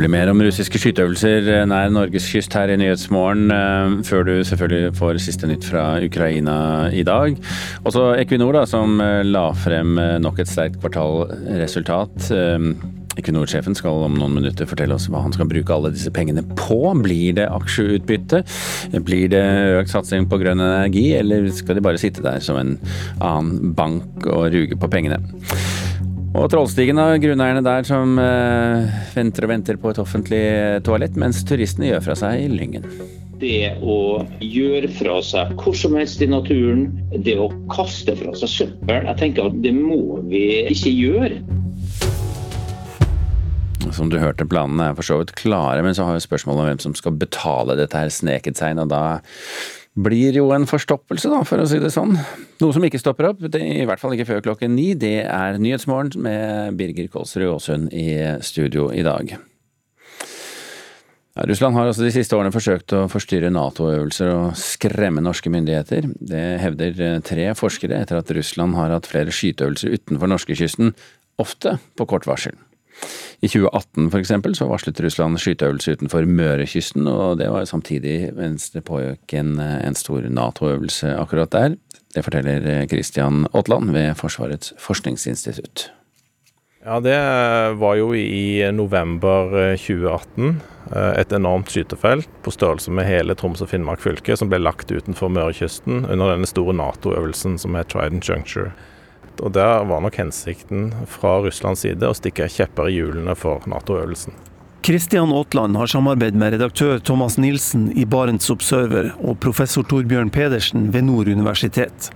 blir mer om russiske skyteøvelser nær Norges kyst her i Nyhetsmorgen, eh, før du selvfølgelig får siste nytt fra Ukraina i dag. Også Equinor, da, som eh, la frem eh, nok et sterkt kvartalresultat. Equinor-sjefen skal om noen minutter fortelle oss hva han skal bruke alle disse pengene på. Blir det aksjeutbytte? Blir det økt satsing på grønn energi, eller skal de bare sitte der som en annen bank og ruge på pengene? Og Trollstigen og grunneierne der som eh, venter og venter på et offentlig toalett, mens turistene gjør fra seg i Lyngen. Det å gjøre fra seg hvor som helst i naturen, det å kaste fra seg søppel, jeg tenker at det må vi ikke gjøre. Som du hørte, planene er for så vidt klare, men så har jo spørsmålet om hvem som skal betale dette her sneket seg inn. og da blir jo en forstoppelse, da, for å si det sånn. Noe som ikke stopper opp, det, i hvert fall ikke før klokken ni, det er Nyhetsmorgen med Birger Kolsrud Aasund i studio i dag. Ja, Russland har altså de siste årene forsøkt å forstyrre Nato-øvelser og skremme norske myndigheter. Det hevder eh, tre forskere etter at Russland har hatt flere skyteøvelser utenfor norskekysten, ofte på kort varsel. I 2018 for eksempel, så varslet Russland skyteøvelse utenfor Mørekysten, og det var samtidig mens det pågikk en, en stor Nato-øvelse akkurat der. Det forteller Christian Aatland ved Forsvarets forskningsinstitutt. Ja, Det var jo i november 2018 eh, et enormt skytefelt på størrelse med hele Troms og Finnmark fylke som ble lagt utenfor Mørekysten under denne store Nato-øvelsen som het Trident Juncture. Og Der var nok hensikten fra Russlands side å stikke kjepper i hjulene for Nato-øvelsen. Kristian Aatland har samarbeidet med redaktør Thomas Nilsen i Barents Observer og professor Torbjørn Pedersen ved Nord universitet.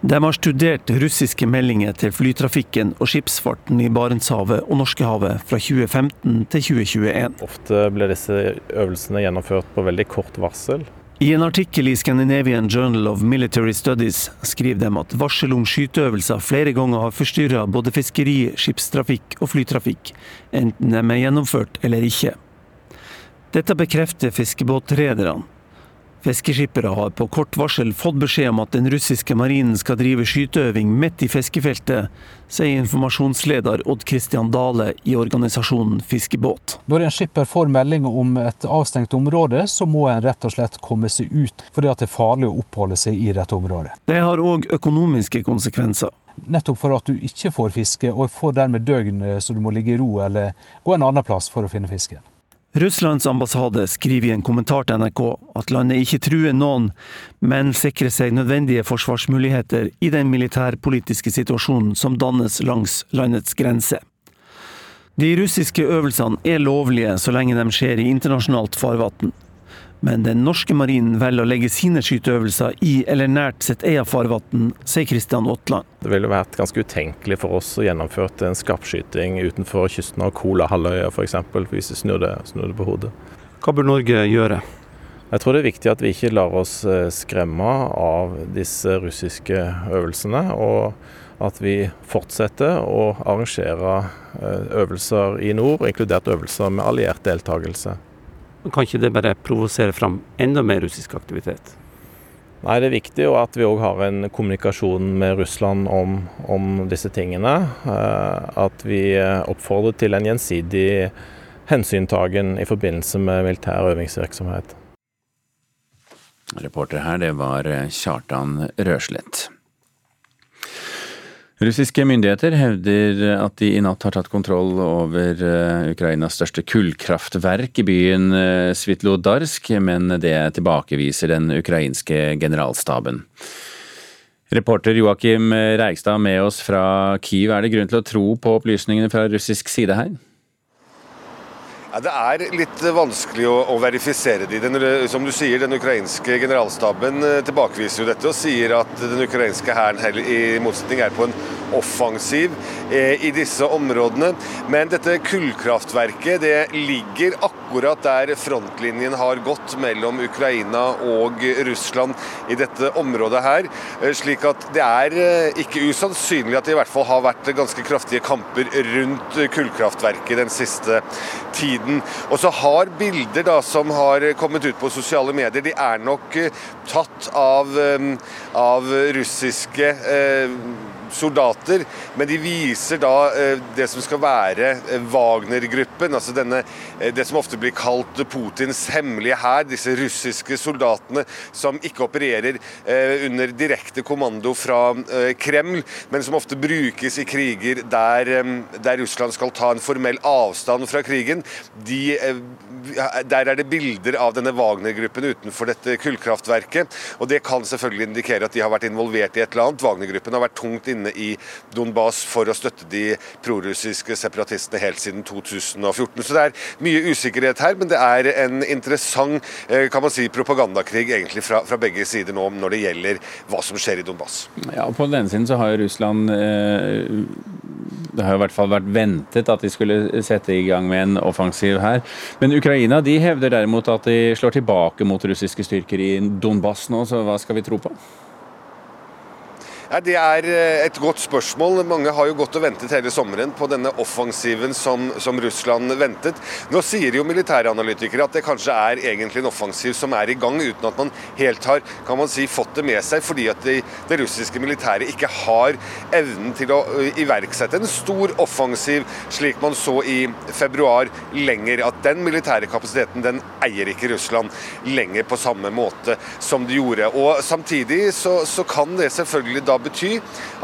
De har studert russiske meldinger til flytrafikken og skipsfarten i Barentshavet og Norskehavet fra 2015 til 2021. Ofte ble disse øvelsene gjennomført på veldig kort varsel. I en artikkel i Scandinavian Journal of Military Studies skriver de at varsel om skyteøvelser flere ganger har forstyrra både fiskeri, skipstrafikk og flytrafikk, enten de er gjennomført eller ikke. Dette bekrefter fiskebåtrederne. Fiskeskippere har på kort varsel fått beskjed om at den russiske marinen skal drive skyteøving midt i fiskefeltet, sier informasjonsleder Odd Christian Dale i organisasjonen Fiskebåt. Når en skipper får melding om et avstengt område, så må en rett og slett komme seg ut, fordi det er farlig å oppholde seg i dette området. Det har òg økonomiske konsekvenser. Nettopp for at du ikke får fiske, og får dermed døgn så du må ligge i ro eller gå en annen plass for å finne fisken. Russlands ambassade skriver i en kommentar til NRK at landet ikke truer noen, men sikrer seg nødvendige forsvarsmuligheter i den militærpolitiske situasjonen som dannes langs landets grense. De russiske øvelsene er lovlige så lenge de skjer i internasjonalt farvann men den norske marinen velger å legge sine skyteøvelser i eller nært sitt eget farvann, sier Kristian Aatland. Det ville vært ganske utenkelig for oss å gjennomføre en skarpskyting utenfor kysten av Kolahalvøya f.eks., hvis vi snur det på hodet. Hva bør Norge gjøre? Jeg tror det er viktig at vi ikke lar oss eh, skremme av disse russiske øvelsene. og at vi fortsetter å arrangere eh, øvelser i nord, inkludert øvelser med alliert deltakelse. Kan ikke det bare provosere fram enda mer russisk aktivitet? Nei, Det er viktig at vi òg har en kommunikasjon med Russland om, om disse tingene. Eh, at vi oppfordrer til en gjensidig hensyntagen i forbindelse med militær øvingsvirksomhet. Reporter her, det var Kjartan Røslett. Russiske myndigheter hevder at de i natt har tatt kontroll over eh, Ukrainas største kullkraftverk i byen eh, Svitlodarsk, men det tilbakeviser den ukrainske generalstaben. Reporter Joakim Reigstad med oss fra Kiev, er det grunn til å tro på opplysningene fra russisk side her? Ja, det er litt vanskelig å, å verifisere de. Den, som du sier, Den ukrainske generalstaben eh, tilbakeviser jo dette og sier at den ukrainske hæren i motsetning er på en offensiv eh, i disse områdene. Men dette kullkraftverket det ligger akkurat der frontlinjen har gått mellom Ukraina og Russland i dette området her. Eh, slik at det er eh, ikke usannsynlig at det i hvert fall har vært ganske kraftige kamper rundt kullkraftverket den siste tiden. Og så har bilder da som har kommet ut på sosiale medier, de er nok tatt av, av russiske soldater, men de viser da det som skal være Wagner-gruppen. altså denne, Det som ofte blir kalt Putins hemmelige hær. Disse russiske soldatene som ikke opererer under direkte kommando fra Kreml, men som ofte brukes i kriger der, der Russland skal ta en formell avstand fra krigen. De, der er det bilder av denne Wagner-gruppen utenfor dette kullkraftverket. og Det kan selvfølgelig indikere at de har vært involvert i et eller annet. Wagner-gruppen har vært tungt inne i Donbas for å støtte de prorussiske separatistene helt siden 2014. Så det er mye usikkerhet her, men det er en interessant eh, kan man si, propagandakrig egentlig fra, fra begge sider nå når det gjelder hva som skjer i Donbas. Ja, På den ene siden så har Russland eh, Det har i hvert fall vært ventet at de skulle sette i gang med en offensiv her. Men Ukraina de hevder derimot at de slår tilbake mot russiske styrker i Donbass nå, så hva skal vi tro på? Det er eh, et godt spørsmål. Mange har jo gått og ventet hele sommeren på denne offensiven som, som Russland ventet. Nå sier jo militæranalytikere at det kanskje er egentlig en offensiv som er i gang, uten at man helt har kan man si, fått det med seg, fordi at det, det russiske militæret ikke har evnen til å eh, iverksette en stor offensiv, slik man så i februar lenger. At den militære kapasiteten den eier ikke Russland lenger på samme måte som de gjorde. Og Samtidig så, så kan det selvfølgelig da bety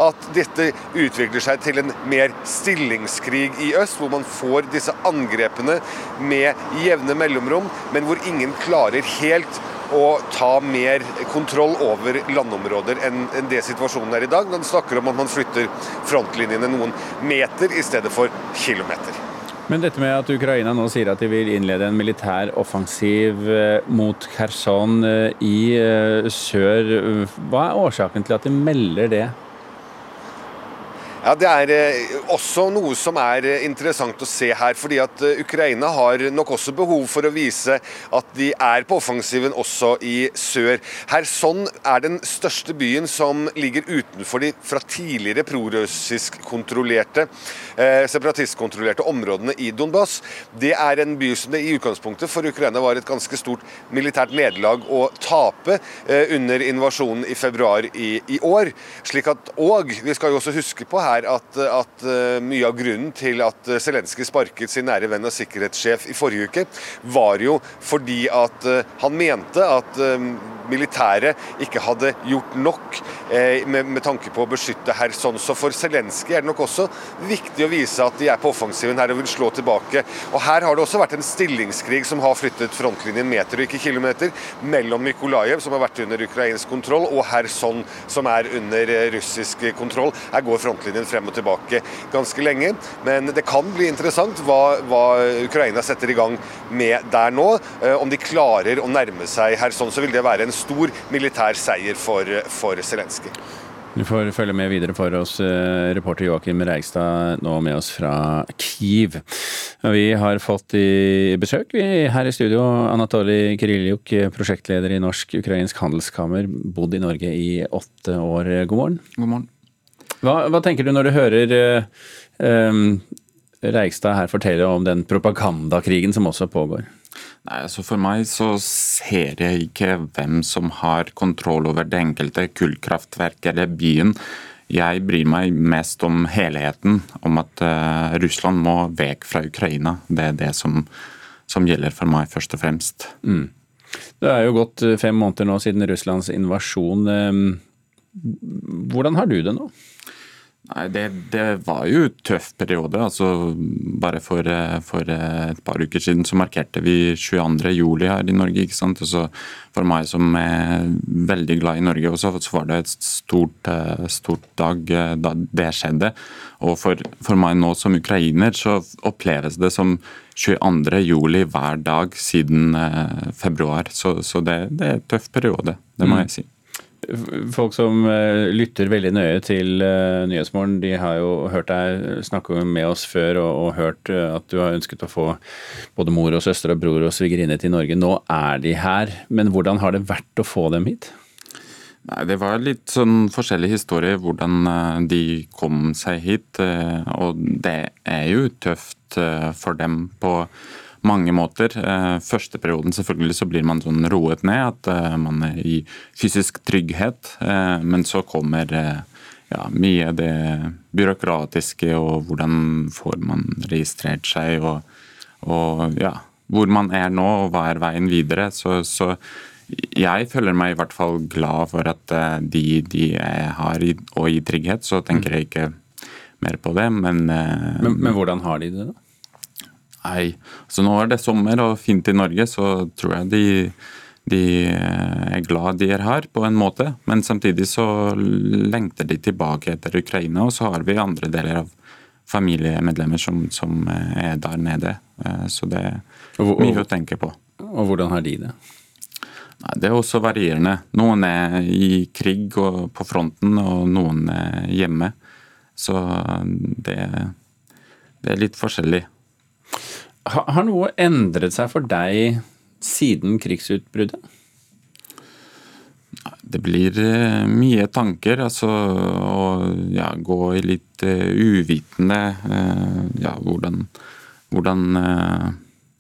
at dette utvikler seg til en mer stillingskrig i øst, hvor man får disse angrepene med jevne mellomrom, men hvor ingen klarer helt å ta mer kontroll over landområder enn det situasjonen er i dag. Man snakker om at man flytter frontlinjene noen meter i stedet for kilometer. Men dette med at Ukraina nå sier at de vil innlede en militær offensiv eh, mot Kherson eh, i eh, sør, hva er årsaken til at de melder det? Ja, Det er eh, også noe som er eh, interessant å se her. fordi at eh, Ukraina har nok også behov for å vise at de er på offensiven også i sør. Kherson er den største byen som ligger utenfor de fra tidligere prorussisk kontrollerte, eh, separatistkontrollerte områdene i Donbas. Det er en by som det i utgangspunktet for Ukraina var et ganske stort militært nederlag å tape under invasjonen i februar i, i år. Slik at, og vi skal jo også huske på her er at, at uh, mye av grunnen til at Zelenskyj sparket sin nære venn og sikkerhetssjef i forrige uke, var jo fordi at uh, han mente at militæret ikke hadde gjort nok eh, med, med, tanke på å beskytte Kherson. Så for Zelenskyj er det nok også viktig å vise at de er på offensiven her og vil slå tilbake. Og Her har det også vært en stillingskrig som har flyttet frontlinjen meter og ikke kilometer mellom Mykolajev, som har vært under ukrainsk kontroll, og Kherson, som er under eh, russisk kontroll. Her går frontlinjen frem og tilbake ganske lenge. Men det kan bli interessant hva, hva Ukraina setter i gang med der nå. Eh, om de klarer å nærme seg Kherson, så vil det være en stor militær seier for, for Zelenskyj. Du får følge med videre for oss, eh, reporter Joakim Reigstad, nå med oss fra Kyiv. Vi har fått i besøk vi her i studio Anatolij Kiriljuk, prosjektleder i Norsk-ukrainsk handelskammer, bodd i Norge i åtte år. God morgen. God morgen. Hva, hva tenker du når du hører um, Reigstad her fortelle om den propagandakrigen som også pågår? Nei, altså For meg så ser jeg ikke hvem som har kontroll over det enkelte kullkraftverket eller byen. Jeg bryr meg mest om helheten, om at uh, Russland må vekk fra Ukraina. Det er det som, som gjelder for meg, først og fremst. Mm. Det er jo gått eh, fem måneder nå siden Russlands invasjon. Hvordan har du det nå? Nei, det, det, var jo en tøff periode. altså Bare for, eh, for, eh, et par uker siden så markerte vi 22. juli her i Norge. ikke sant? Og så For meg som er veldig glad i Norge, også, så var det et stort, eh, stort dag da det skjedde. Og for, for, meg nå som ukrainer så oppleves det som 22. juli hver dag siden februar. Så, så det, det, er en tøff periode, det må mm. jeg si. Folk som uh, lytter veldig nøye til uh, Nyhetsmorgen, de har jo hørt deg snakke med oss før og, og hørt uh, at du har ønsket å få både mor og søster og bror og svigerinne til Norge. Nå er de her, men hvordan har det vært å få dem hit? Nei, Det var litt sånn forskjellig historie hvordan de kom seg hit. Og det er jo tøft for dem på mange måter. Eh, første perioden selvfølgelig så blir man sånn roet ned, at eh, man er i fysisk trygghet. Eh, men så kommer ja, mye det byråkratiske og hvordan får man registrert seg og, og ja, hvor man er nå og hva er veien videre. Så, så jeg føler meg i hvert fall glad for at de, de jeg har, og i trygghet, så tenker jeg ikke mer på det. Men, men, men hvordan har de det, da? Nei, så nå er det sommer og fint i Norge, så tror jeg de, de er glad de er her, på en måte. Men samtidig så lengter de tilbake etter Ukraina, og så har vi andre deler av familiemedlemmer som, som er der nede. Eh, så det er mye å tenke på. Og hvordan har de det? Det er også varierende. Noen er i krig og på fronten, og noen er hjemme. Så det, det er litt forskjellig. Har noe endret seg for deg siden krigsutbruddet? Det blir eh, mye tanker, altså å ja, gå i litt uh, uvitende uh, ja, hvordan, hvordan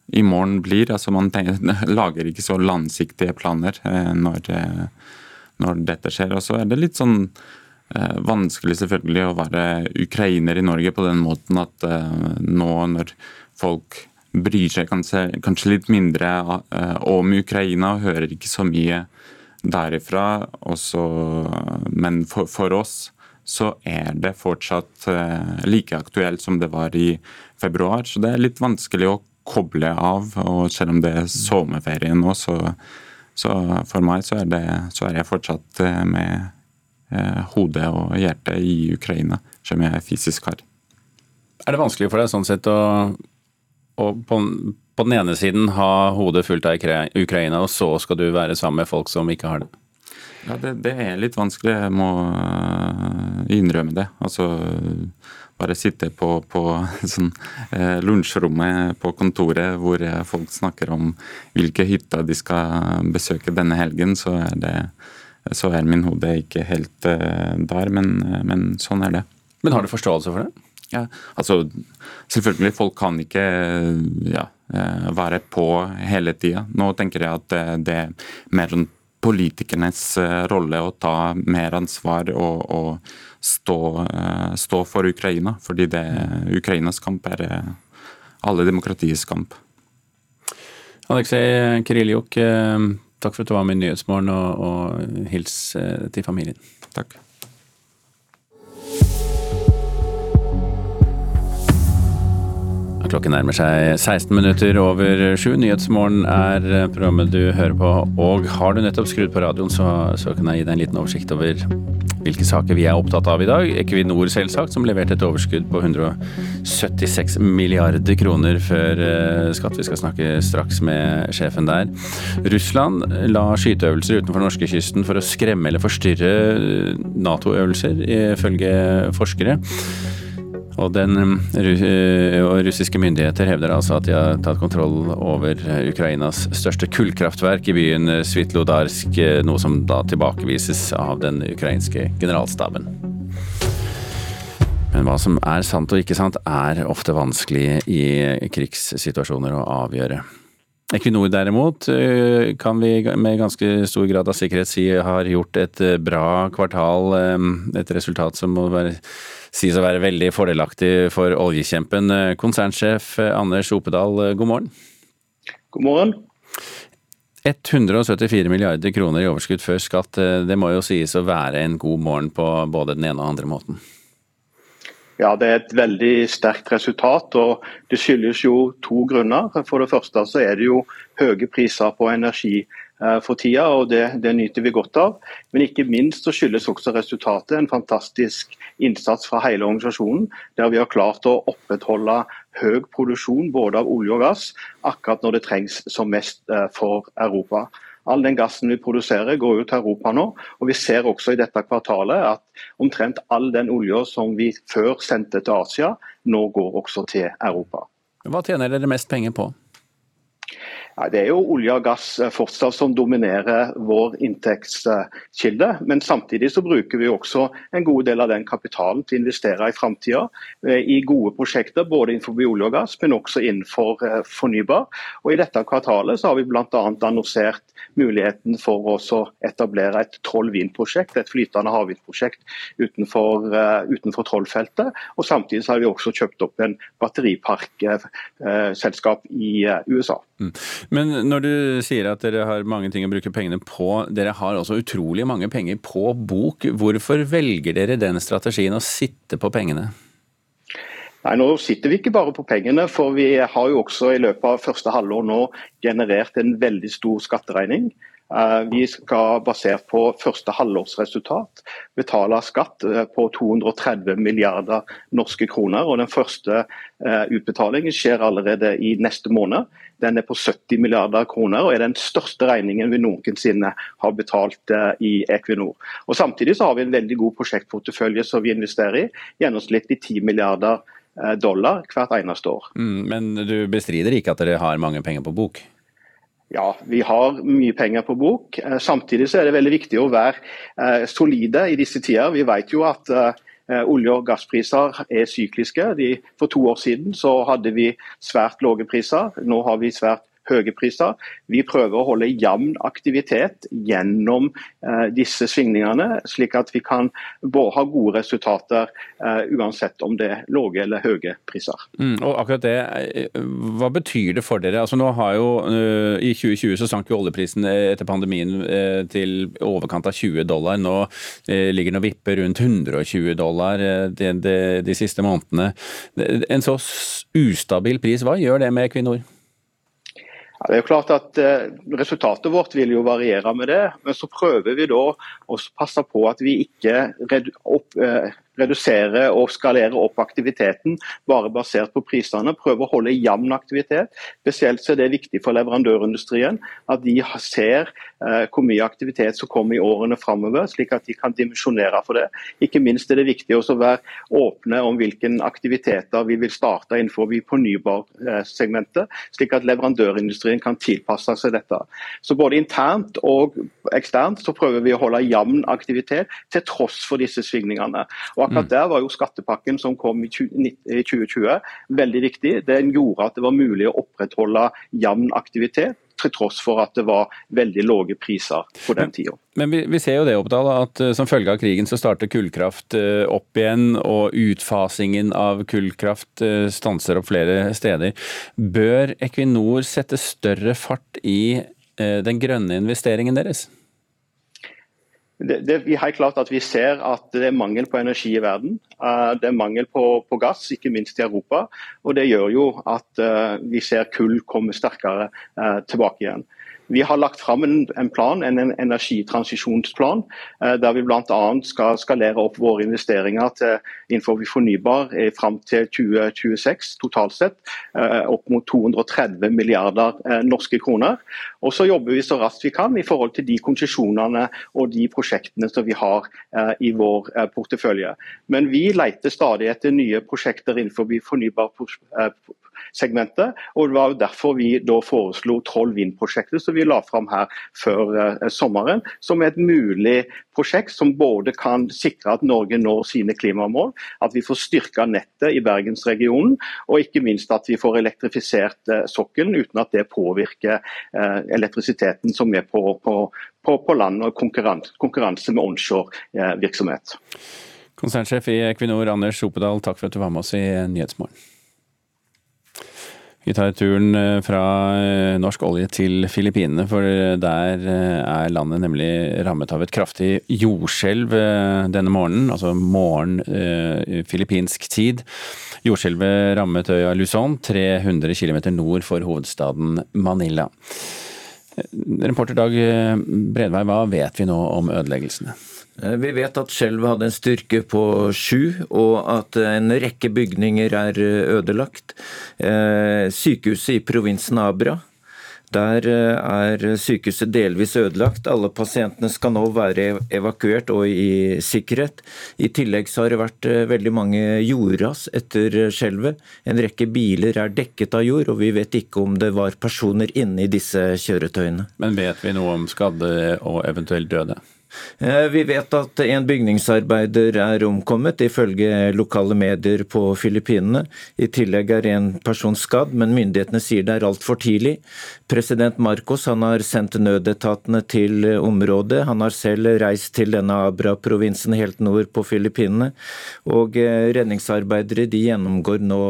i morgen blir. Altså man tenker, lager ikke så langsiktige planer eh, når, eh, når, dette skjer. Og så er det litt sånn eh, vanskelig selvfølgelig å være ukrainer i Norge på den måten at nå når folk bryr seg kanskje, kanskje litt mindre om Ukraina og hører ikke så mye derifra. Også, men for, for oss så er det fortsatt like aktuelt som det var i februar. Så det er litt vanskelig å koble av. og Selv om det er sommerferie nå, så, så for meg så er, det, så er, jeg fortsatt eh, med eh, hodet og hjertet i Ukraina, som jeg fysisk har. Er det vanskelig for deg sånn sett å, å på, på, den ene siden ha hodet fullt av Ukraina, og så skal du være sammen med folk som ikke har det? Ja, det, det er litt vanskelig, jeg må eh, innrømme det. Altså bare sitte på, på sånn, eh, lunsjrommet på kontoret hvor folk snakker om hvilke hytter de skal besøke denne helgen, så er, det, så er min hode ikke helt eh, der. Men, eh, men, sånn er det. Men har du forståelse for det? Ja, altså Selvfølgelig, folk kan ikke ja, eh, være på hele tida. Nå tenker jeg at det, det er mer sånn politikernes eh, rolle å ta mer ansvar og, og stå, eh, stå, for Ukraina. Fordi det, Ukrainas kamp er eh, alle demokratiets kamp. Aleksej Kiriljok, takk for at du var med i Nyhetsmorgen, og, og hils til familien. Takk. Klokken nærmer seg 16 minutter over sju. Nyhetsmorgen er programmet du hører på. Og har du nettopp skrudd på radioen, så, så, kan jeg gi deg en liten oversikt over hvilke saker vi er opptatt av i dag. Equinor selvsagt, som leverte et overskudd på 176 milliarder kroner før uh, skatt. Vi skal snakke straks med sjefen der. Russland la skyteøvelser utenfor norskekysten for å skremme eller forstyrre Nato-øvelser, ifølge forskere. Og, den, eh, og russiske myndigheter hevder altså at de har tatt kontroll over Ukrainas største kullkraftverk i byen Svitlodarsk, eh, noe som da tilbakevises av den ukrainske generalstaben. Men hva som er sant og ikke sant, er ofte vanskelig i krigssituasjoner å avgjøre. Equinor derimot eh, kan vi med ganske stor grad av sikkerhet si har gjort et bra kvartal. Et resultat som må være sies å være veldig fordelaktig for oljekjempen. Konsernsjef Anders Opedal, god morgen. God morgen. 174 milliarder kroner i overskudd før skatt, det må jo sies å være en god morgen på både den ene og den andre måten? Ja, Det er et veldig sterkt resultat. og Det skyldes jo to grunner. For det første så er det jo høye priser på energi Eh, for tida, og det, det, nyter vi godt av. Men ikke minst så skyldes også resultatet en fantastisk innsats fra hele organisasjonen, der vi har klart å opprettholde høy produksjon både av olje og gass, akkurat når det trengs som mest eh, for Europa. All den gassen vi produserer går jo til Europa nå, og vi ser også i dette kvartalet at omtrent all den olja som vi før sendte til Asia, nå går også til Europa. Hva tjener dere mest penger på? Det er jo olje og gass eh, fortsatt som dominerer vår inntektskilde. Men samtidig så bruker vi også en god del av den kapitalen til å investere i framtida. Eh, I gode prosjekter både innenfor olje og gass, men også innenfor eh, fornybar. Og I dette kvartalet så har vi bl.a. annonsert muligheten for å etablere et Troll Vind-prosjekt, et flytende havvindprosjekt utenfor, utenfor Trollfeltet. Og Samtidig så har vi også kjøpt opp en batteriparkselskap i USA. Mm. Men når du sier at dere har mange ting å bruke pengene på, dere har også utrolig mange penger på bok. Hvorfor velger dere den strategien å sitte på pengene? Nei, Nå sitter vi ikke bare på pengene, for vi har jo også i løpet av første halvår nå generert en veldig stor skatteregning. Eh, vi skal basert på første halvårsresultat betale skatt eh, på 230 milliarder norske kroner. og Den første eh, utbetalingen skjer allerede i neste måned. Den er på 70 milliarder kroner og er den største regningen vi noensinne har betalt i Equinor. Og Samtidig så har vi en veldig god prosjektportefølje som vi investerer i, gjennomsnittlig 10 milliarder dollar hvert eneste år. Mm, men du bestrider ikke at dere har mange penger på bok? Ja, vi har mye penger på bok. Eh, samtidig så er det veldig viktig å være eh, solide i disse tider. Vi vet jo at eh, olje- og gasspriser er sykliske. for to år siden så hadde vi svært lave priser. Nå har vi svært høye priser. Vi prøver å holde jevn aktivitet gjennom eh, disse svingningene, slik at vi kan ha gode resultater eh, uansett om det er lave eller høye priser. Mm, og akkurat det, eh, Hva betyr det for dere? Altså nå har jo uh, I 2020 så sank jo oljeprisen etter pandemien uh, til overkant av 20 dollar. Nå uh, ligger den og vipper rundt 120 dollar de, de, de siste månedene. En så ustabil pris, hva gjør det med Equinor? Ja, det er jo klart at eh, Resultatet vårt vil jo variere med det, men så prøver vi da å passe på at vi ikke opp, eh, redusere og skalere opp aktiviteten bare basert på prisene. Prøve å holde jevn aktivitet. Spesielt så er det viktig for leverandørindustrien at de ser eh, hvor mye aktivitet som kommer i årene framover, slik at de kan dimensjonere for det. Ikke minst er det viktig å være åpne om hvilke aktiviteter vi vil starte innenfor fornybarsegmentet, slik at leverandørindustrien kan tilpasse seg dette. Så Både internt og eksternt så prøver vi å holde jevn aktivitet til tross for disse svingningene. Og akkurat mm. der var jo skattepakken som kom i 2020 veldig viktig. Den gjorde at det var mulig å opprettholde jevn aktivitet til tross for at det var veldig lave priser på den tida. Men vi, vi, ser jo det Oppdal, at uh, som følge av krigen så starter kullkraft uh, opp igjen, og utfasingen av kullkraft uh, stanser opp flere steder. Bør Equinor sette større fart i den grønne investeringen deres? Det, det, er helt klart at Vi ser at det er mangel på energi i verden. Uh, det er mangel på, på, gass, ikke minst i Europa. og Det gjør jo at uh, vi ser kull komme sterkere uh, tilbake igjen. Vi har lagt fram en, en plan, en, en energitransisjonsplan, eh, der vi bl.a. skal skalere opp våre investeringer til, innenfor fornybar eh, fram til 2026 totalt sett. Eh, opp mot 230 milliarder norske kroner. Og så jobber vi så raskt vi kan i forhold til de konsesjonene og de prosjektene som vi har i vår portefølje. Men vi leter stadig etter nye prosjekter innenfor fornybar segmentet. og Det var jo derfor vi da foreslo Troll Vind-prosjektet som vi la fram her før eh, sommeren. Som er et mulig prosjekt som både kan sikre at Norge når sine klimamål, at vi får styrka nettet i bergensregionen, og ikke minst at vi får elektrifisert eh, sokkelen uten at det påvirker eh, elektrisiteten som er på, på, på, på land og konkurranse, konkurranse med onshore virksomhet. Konsernsjef i Equinor, Anders Opedal, takk for at du var med oss i Nyhetsmorgen. Vi tar turen eh, fra eh, norsk olje til Filippinene, for der eh, er landet nemlig rammet av et kraftig jordskjelv denne morgenen, altså morgen filippinsk tid. Jordskjelvet rammet øya Luzon, 300 km nord for hovedstaden Manila. Reporter Dag Bredvei, hva vet vi nå om ødeleggelsene? Eh, vi vet at skjelvet hadde en styrke på sju, og at en rekke bygninger er eh, ødelagt. Eh, sykehuset i provinsen Abra Der er sykehuset delvis ødelagt. Alle pasientene skal nå være evakuert og i sikkerhet. I tillegg har det vært veldig mange jordras etter skjelvet. En rekke biler er dekket av jord, og vi vet ikke om det var personer inne i disse kjøretøyene. Men vet vi noe om skadde og eventuelt døde? Eh, vi vet at en bygningsarbeider er omkommet, ifølge lokale medier på Filippinene. I tillegg er en person skadd, men myndighetene sier det er altfor tidlig. President Marcos har sendt nødetatene til området. Han har selv reist til denne Abra-provinsen helt nord på Filippinene. Og eh, redningsarbeidere de gjennomgår nå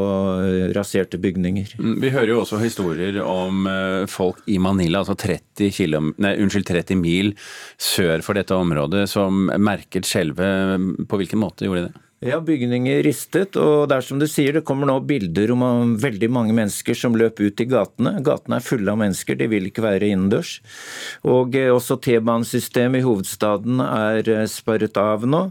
eh, raserte bygninger. Mm, vi hører jo også historier om folk i Manila, altså 30, km, nei, unnskyld, 30 mil sør for dette området som merket skjelvet. På hvilken måte gjorde de det? Ja, bygninger ristet, og det er som du sier, det kommer nå bilder om veldig mange mennesker som løp ut i gatene. Gatene er fulle av mennesker, de vil ikke være innendørs. Og eh, også T-banesystemet i hovedstaden er eh, sperret av nå,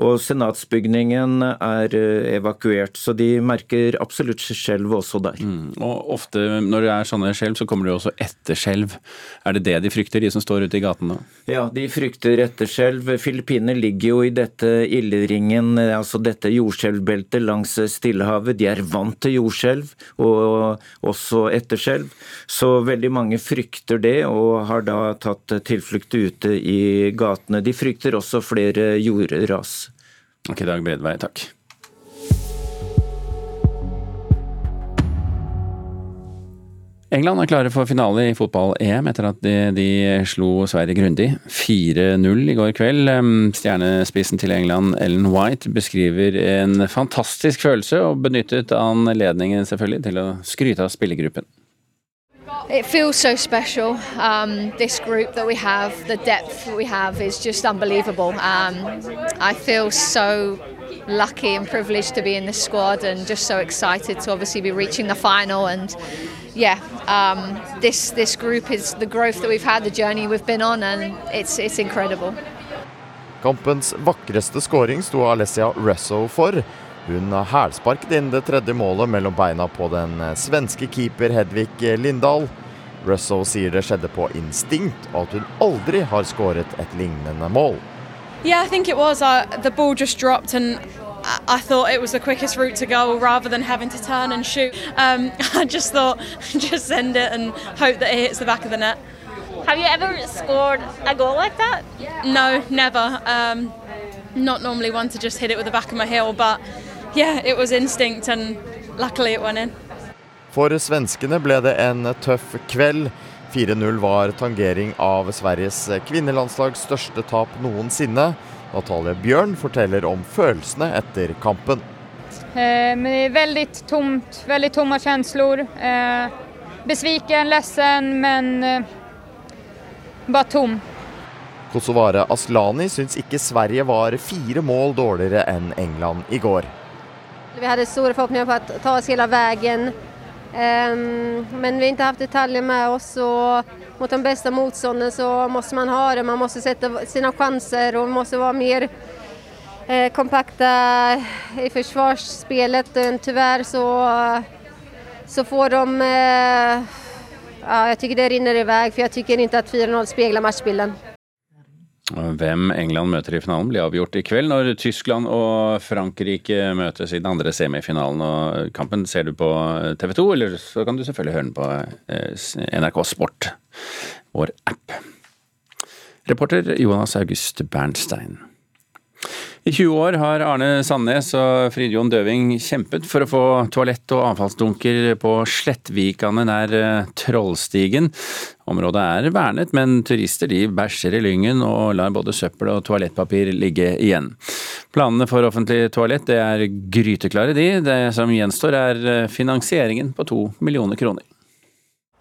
og senatsbygningen er eh, evakuert. Så de merker absolutt skjelv også der. Mm. Og ofte når det er sånne skjelv, så kommer det jo også etterskjelv. Er det det de frykter, de som står ute i gatene? Ja, de frykter etterskjelv. Filippinene ligger jo i dette illeringen, Altså altså dette jordskjelvbeltet langs Stillehavet. De er vant til jordskjelv, og også etterskjelv. Så veldig mange frykter det, og har da tatt tilflukt ute i gatene. De frykter også flere jordras. Ok, Dag Bredvei, takk. England er klare for finale i fotball-EM etter at de, de slo Sverige grundig. 4-0 i går kveld. Stjernespissen til England, Ellen White, beskriver en fantastisk følelse, og benyttet anledningen selvfølgelig til å skryte av spillergruppen. It feels so special. Um, this group that we have, the depth we have, is just unbelievable. Um, I feel so lucky and privileged to be in this squad, and just so excited to obviously be reaching the final and yeah, um, this this group is the growth that we've had, the journey we've been on, and it's it's incredible. Kampens vakreste skåring sto Alessia Russo for. Hun hælsparket inn det tredje målet mellom beina på den svenske keeper Hedvig Lindahl. Russo sier det skjedde på instinkt, og at hun aldri har skåret et lignende mål. Yeah, I think it was. Uh, the ball just dropped, and I thought it was the quickest route to goal rather than having to turn and shoot. Um, I just thought, just send it and hope that it hits the back of the net. Have you ever scored a goal like that? No, never. Um, not normally one to just hit it with the back of my heel, but yeah, it was instinct and luckily it went in. For svenskene ble det en tøff kveld. 4-0 var tangering av Sveriges kvinnelandslags største tap noensinne. Natalie Bjørn forteller om følelsene etter kampen. Eh, men det er veldig tomt, veldig tomme følelser. Eh, Besviken, lessen, men eh, bare tom. Kosovare Aslani syns ikke Sverige var fire mål dårligere enn England i går. Vi hadde store forhåpninger på å ta oss hele veien. Ehm, men vi har ikke hatt detaljer med oss. og Mot de beste motståndene så må man ha det. Man må sette sine sjanser og må være mer eh, kompakte i forsvarsspillet. Dessverre så, så får de eh, ja, Jeg syns det renner i vei, for jeg syns ikke at 4-0 speiler matchbildet. Hvem England møter i finalen blir avgjort i kveld, når Tyskland og Frankrike møtes i den andre semifinalen. og Kampen ser du på TV 2, eller så kan du selvfølgelig høre den på eh, NRK Sport, vår app. Reporter Jonas August Bernstein. I 20 år har Arne Sandnes og Fridjon Døving kjempet for å få toalett og avfallsdunker på Slettvikane nær eh, Trollstigen. Området er vernet, men turister de bæsjer i Lyngen og lar både søppel og toalettpapir ligge igjen. Planene for offentlig toalett er gryteklare, de. Det som gjenstår er eh, finansieringen på to millioner kroner.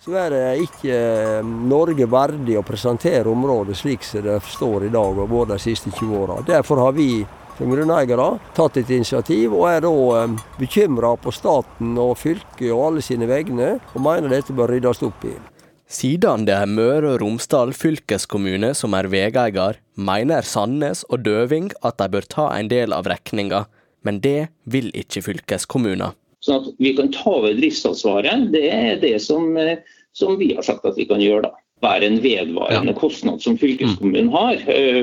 Så er det ikke eh, Norge verdig å presentere området slik som det står i dag og vært de siste 20 åra. Derfor har vi som grunneiere tatt et initiativ, og er da eh, bekymra på staten og fylket og alle sine vegne, og mener dette bør ryddes opp i. Siden det er Møre og Romsdal fylkeskommune som er veieier, mener Sandnes og Døving at de bør ta en del av regninga, men det vil ikke fylkeskommunen. Sånn at vi kan ta over driftsansvaret. Det er det som, eh, som vi har sagt at vi kan gjøre. da. Være en vedvarende ja. kostnad som fylkeskommunen har,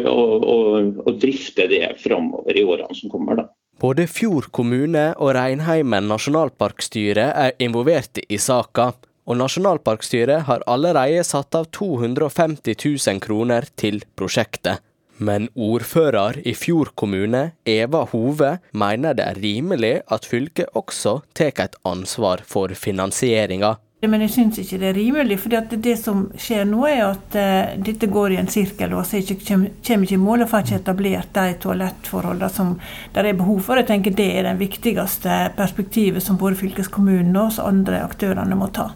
og, og, og drifte det framover i årene som kommer. da. Både Fjord kommune og Reinheimen nasjonalparkstyre er involverte i saka, og nasjonalparkstyret har allerede satt av 250 000 kroner til prosjektet. Men ordfører i Fjord kommune, Eva Hove, mener det er rimelig at fylket også tar et ansvar for finansieringa. Men jeg syns ikke det er rimelig, for det som skjer nå er at uh, dette går i en sirkel. og så kommer ikke i mål og får ikke etablert de toalettforholdene som det er behov for. Jeg tenker Det er det viktigste perspektivet som både fylkeskommunen og oss andre aktørene må ta.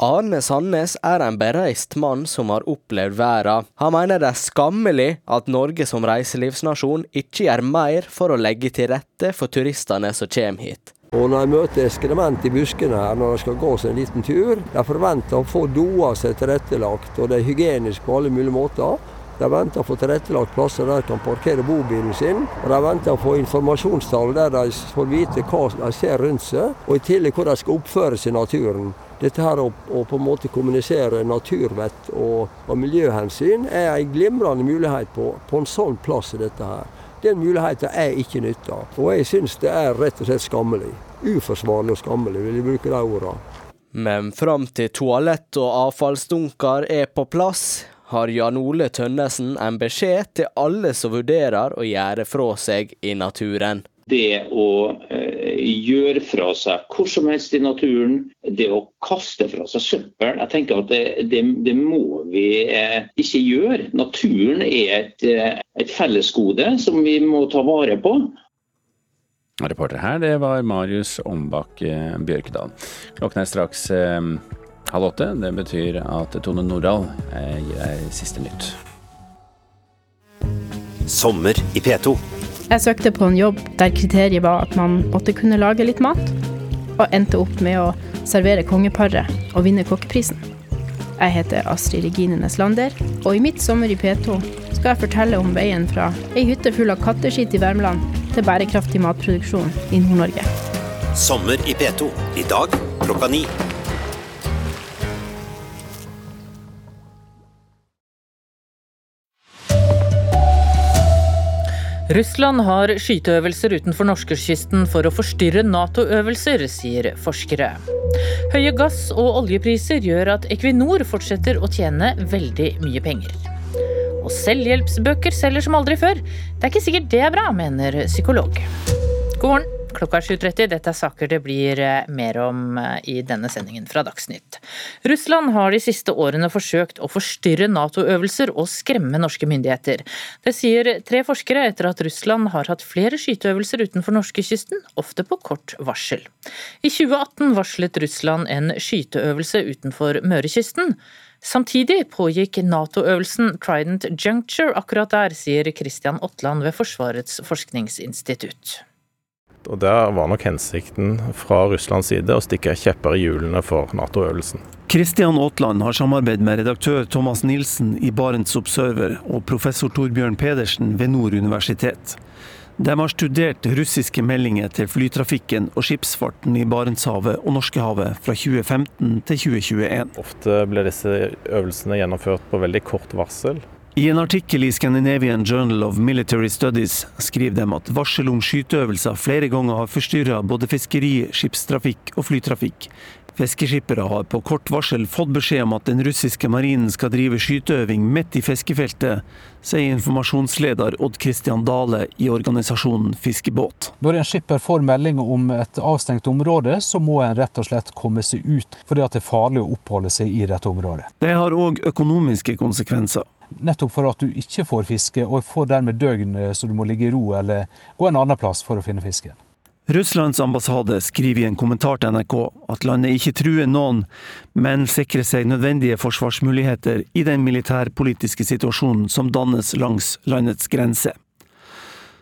Arne Sandnes er en bereist mann som har opplevd verden. Han mener det er skammelig at Norge som reiselivsnasjon ikke gjør mer for å legge til rette for turistene som kommer hit. Og når jeg møter ekskrement i buskene her når jeg skal gå seg en liten tur, de forventer å få doer seg tilrettelagt, og det er hygienisk på alle mulige måter. De venter å få tilrettelagt plasser der de kan parkere bobilen sin. Og de venter å få informasjonstall der de får vite hva de ser rundt seg, og i tillegg hvor de skal oppføre seg i naturen. Dette her å, å, på en måte kommunisere naturvett og, og miljøhensyn er en glimrende mulighet på, på en sånn plass dette her. Den muligheten er ikke nytta. Og jeg syns det er rett og slett skammelig. Uforsvarlig og skammelig, vil jeg bruke de ordene. Men fram til toalett og avfallsdunker er på plass, har Jan Ole Tønnesen en beskjed til alle som vurderer å gjøre fra seg i naturen det å eh, gjøre fra seg hvor som helst i naturen, det å kaste fra seg søppel. Jeg tenker at det, det, det må vi eh, ikke gjøre. Naturen er et, eh, et fellesgode som vi må ta vare på. Reporter her, det var Marius Ombakk eh, Bjørkedal. Klokken er straks eh, halv åtte. Det betyr at Tone Nordahl eh, gir deg siste nytt. Sommer i P2. Jeg søkte på en jobb der kriteriet var at man måtte kunne lage litt mat, og endte opp med å servere kongeparet og vinne kokkeprisen. Jeg heter Astrid Regine Neslander, og i mitt sommer i P2 skal jeg fortelle om veien fra ei hytte full av katteskitt i Värmland til bærekraftig matproduksjon i Nord-Norge. Sommer i P2 i dag klokka ni. Russland har skyteøvelser utenfor norskekysten for å forstyrre Nato-øvelser, sier forskere. Høye gass- og oljepriser gjør at Equinor fortsetter å tjene veldig mye penger. Og selvhjelpsbøker selger som aldri før. Det er ikke sikkert det er bra, mener psykolog. God morgen. Klokka er 7.30. Dette er saker det blir eh, mer om eh, i denne sendingen fra Dagsnytt. Russland har de siste årene forsøkt å forstyrre Nato-øvelser og skremme norske myndigheter. Det sier tre forskere etter at Russland har hatt flere skyteøvelser utenfor norskekysten, ofte på kort varsel. I 2018 varslet Russland en skyteøvelse utenfor Mørekysten. Samtidig pågikk Nato-øvelsen Trident Juncture akkurat der, sier Christian Aatland ved Forsvarets forskningsinstitutt. Og Der var nok hensikten fra Russlands side å stikke kjepper i hjulene for Nato-øvelsen. Kristian Aatland har samarbeidet med redaktør Thomas Nilsen i Barents Observer og professor Torbjørn Pedersen ved Nord universitet. De har studert russiske meldinger til flytrafikken og skipsfarten i Barentshavet og Norskehavet fra 2015 til 2021. Ofte ble disse øvelsene gjennomført på veldig kort varsel. I en artikkel i Scandinavian Journal of Military Studies skriver de at varsel om skyteøvelser flere ganger har forstyrra både fiskeri, skipstrafikk og flytrafikk. Fiskeskippere har på kort varsel fått beskjed om at den russiske marinen skal drive skyteøving midt i fiskefeltet, sier informasjonsleder Odd Christian Dale i organisasjonen Fiskebåt. Når en skipper får melding om et avstengt område, så må en rett og slett komme seg ut, fordi det er farlig å oppholde seg i dette området. Det har òg økonomiske konsekvenser. Nettopp for at du ikke får fiske, og får dermed døgn så du må ligge i ro eller gå en annen plass for å finne fisken. Russlands ambassade skriver i en kommentar til NRK at landet ikke truer noen, men sikrer seg nødvendige forsvarsmuligheter i den militærpolitiske situasjonen som dannes langs landets grense.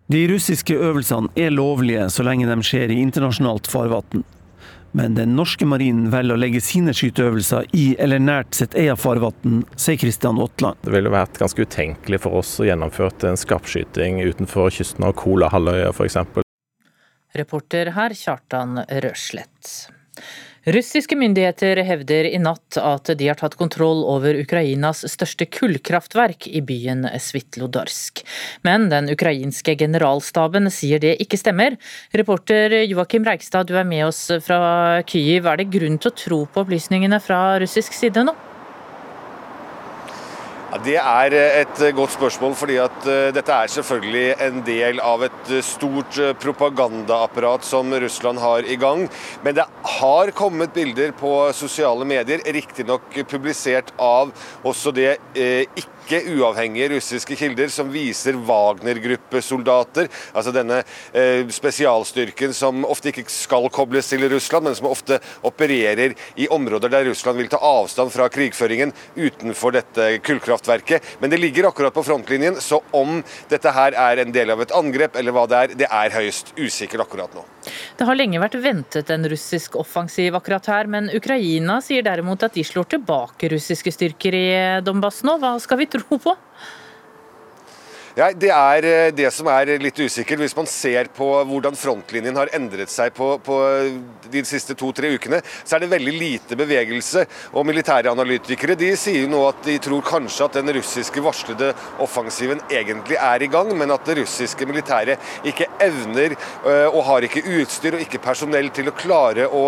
De russiske øvelsene er lovlige så lenge de skjer i internasjonalt farvann. Men den norske marinen velger å legge sine skyteøvelser i eller nært sitt eget farvann, sier Kristian Aatland. Det ville vært ganske utenkelig for oss å gjennomføre en skarpskyting utenfor kysten av Kolahalvøya f.eks. Reporter her Kjartan Røslett. Russiske myndigheter hevder i natt at de har tatt kontroll over Ukrainas største kullkraftverk i byen Svitlodarsk. Men den ukrainske generalstaben sier det ikke stemmer. Reporter Joakim Reigstad, du er med oss fra Kyiv. Er det grunn til å tro på opplysningene fra russisk side nå? Det er eh, et eh, godt spørsmål, fordi at uh, dette er selvfølgelig en del av et stort propagandaapparat som Russland har i gang. Men det har kommet bilder på sosiale medier, riktignok publisert av også det ikke ikke uavhengige russiske kilder som viser Wagner-gruppesoldater, altså denne eh, spesialstyrken som ofte ikke skal kobles til Russland, men som ofte opererer i områder der Russland vil ta avstand fra krigføringen utenfor dette kullkraftverket. Men det ligger akkurat på frontlinjen, så om dette her er en del av et angrep eller hva det er, det er høyst usikkert akkurat nå. Det har lenge vært ventet en russisk offensiv akkurat her, men Ukraina sier derimot at de slår tilbake russiske styrker i Donbass nå. Hva skal vi tro på? Ja, Det er eh, det som er litt usikkert. Hvis man ser på hvordan frontlinjen har endret seg på, på de siste to-tre ukene, så er det veldig lite bevegelse. Og militære analytikere de sier nå at de tror kanskje at den russiske varslede offensiven egentlig er i gang, men at det russiske militæret ikke evner eh, og har ikke utstyr og ikke personell til å klare å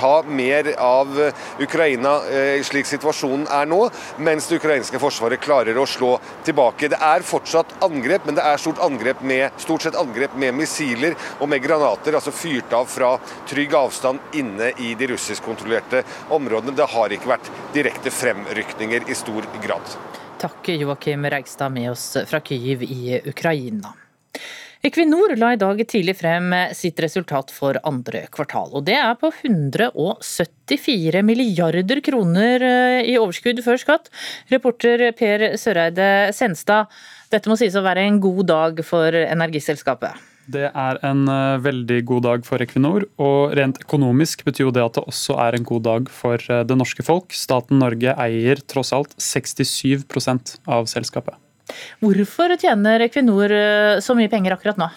ta mer av Ukraina eh, slik situasjonen er nå, mens det ukrainske forsvaret klarer å slå tilbake. Det er fortsatt angrep, men det er stort, angrep med, stort sett angrep med missiler og med granater, altså fyrt av fra trygg avstand inne i de russiskkontrollerte områdene. Det har ikke vært direkte fremrykninger i stor grad. Takk Joakim Reigstad med oss fra Kyiv i Ukraina. Equinor la i dag tidlig frem sitt resultat for andre kvartal. og Det er på 174 milliarder kroner eh, i overskudd før skatt. Reporter Per Søreide Senstad, dette må sies å være en god dag for energiselskapet? Det er en eh, veldig god dag for Equinor, og rent økonomisk betyr jo det at det også er en god dag for eh, det norske folk. Staten Norge eier tross alt 67% av selskapet. Hvorfor tjener Equinor eh, så mye penger akkurat nå?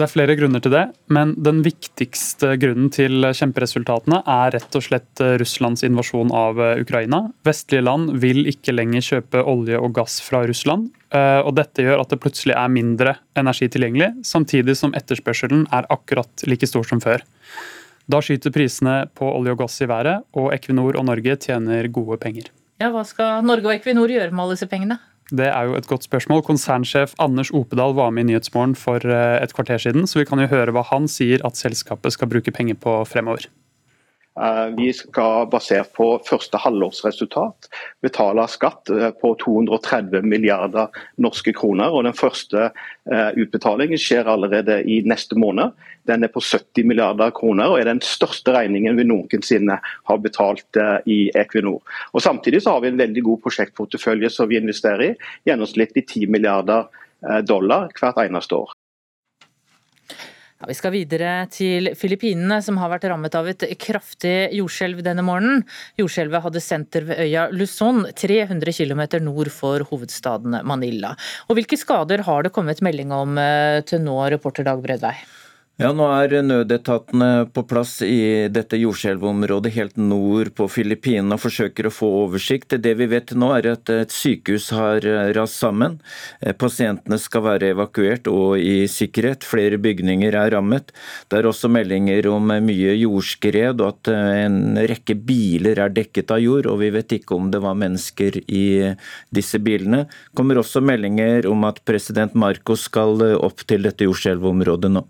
Det er flere grunner til det, men den viktigste grunnen til kjemperesultatene er rett og slett eh, Russlands invasjon av eh, Ukraina. Vestlige land vil ikke lenger kjøpe olje og gass fra Russland. og Dette gjør at det plutselig er mindre energi tilgjengelig, samtidig som etterspørselen er akkurat like stor som før. Da skyter prisene på olje og gass i været, og Equinor og Norge tjener gode penger. Ja, Hva skal Norge og Equinor gjøre med alle disse pengene? Det er jo et godt spørsmål. Konsernsjef Anders Opedal var med i Nyhetsmorgen for eh, et kvarter siden, så vi kan jo høre hva han sier at selskapet skal bruke penger på fremover. Eh, vi skal basert på første halvårsresultat betale skatt eh, på 230 milliarder norske kroner. og Den første utbetalingen skjer allerede i neste måned. Den er på 70 milliarder kroner og er den største regningen vi noensinne har betalt eh, i Equinor. Og Samtidig har vi en veldig god prosjektportefølje som vi investerer i, gjennomsnittlig 10 milliarder eh, dollar hvert eneste år. Ja, vi skal videre til Filippinene, som har vært rammet av et kraftig jordskjelv denne morgenen. Jordskjelvet hadde senter ved øya Luzon, 300 km nord for hovedstaden Manila. Og Hvilke skader har det kommet melding om eh, til nå, reporter Dag Bredvei? Ja, Nå er nødetatene på plass i dette jordskjelvområdet helt nord på Filippinene og forsøker å få oversikt. Det vi vet nå er at et sykehus har eh, rast sammen. Eh, pasientene skal være evakuert og i sikkerhet. Flere bygninger er rammet. Det er også meldinger om mye jordskred og at eh, en rekke biler er dekket av jord. og Vi vet ikke om det var mennesker i disse bilene. Det kommer også meldinger om at president Marcos skal opp til dette jordskjelvområdet nå.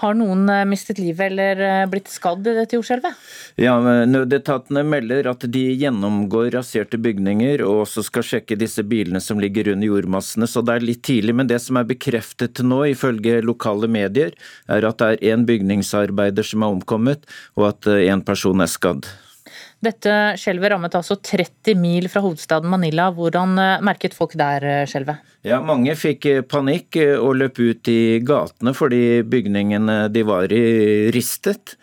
Har noen eh, mistet livet eller eh, blitt skadd i dette jordskjelvet? Ja, Nødetatene melder at de gjennomgår raserte bygninger og også skal sjekke disse bilene som ligger under jordmassene, så det er litt tidlig. Men det som er bekreftet nå, ifølge lokale medier, er at det er én bygningsarbeider som er omkommet, og at én eh, person er skadd. Dette skjelvet rammet altså 30 mil fra hovedstaden Manila. Hvordan eh, merket folk der eh, skjelvet? Ja, Mange fikk eh, panikk og løp ut i gatene fordi bygningene de var i, ristet.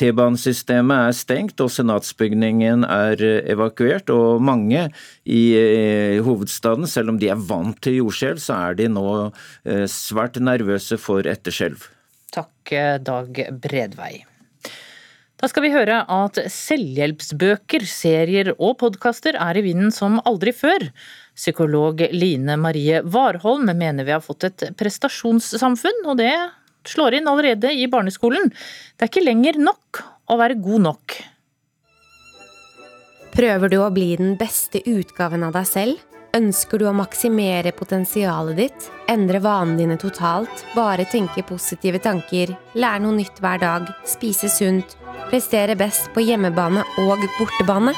T-banesystemet er stengt og senatsbygningen er evakuert. Og mange i hovedstaden, selv om de er vant til jordskjelv, så er de nå svært nervøse for etterskjelv. Takk, Dag Bredvei. Da skal vi høre at selvhjelpsbøker, serier og podkaster er i vinden som aldri før. Psykolog Line Marie Warholm mener vi har fått et prestasjonssamfunn, og det slår inn allerede i barneskolen. Det er ikke lenger nok å være god nok. Prøver du å bli den beste utgaven av deg selv? Ønsker du å maksimere potensialet ditt, endre vanene dine totalt, bare tenke positive tanker, lære noe nytt hver dag, spise sunt, prestere best på hjemmebane og bortebane?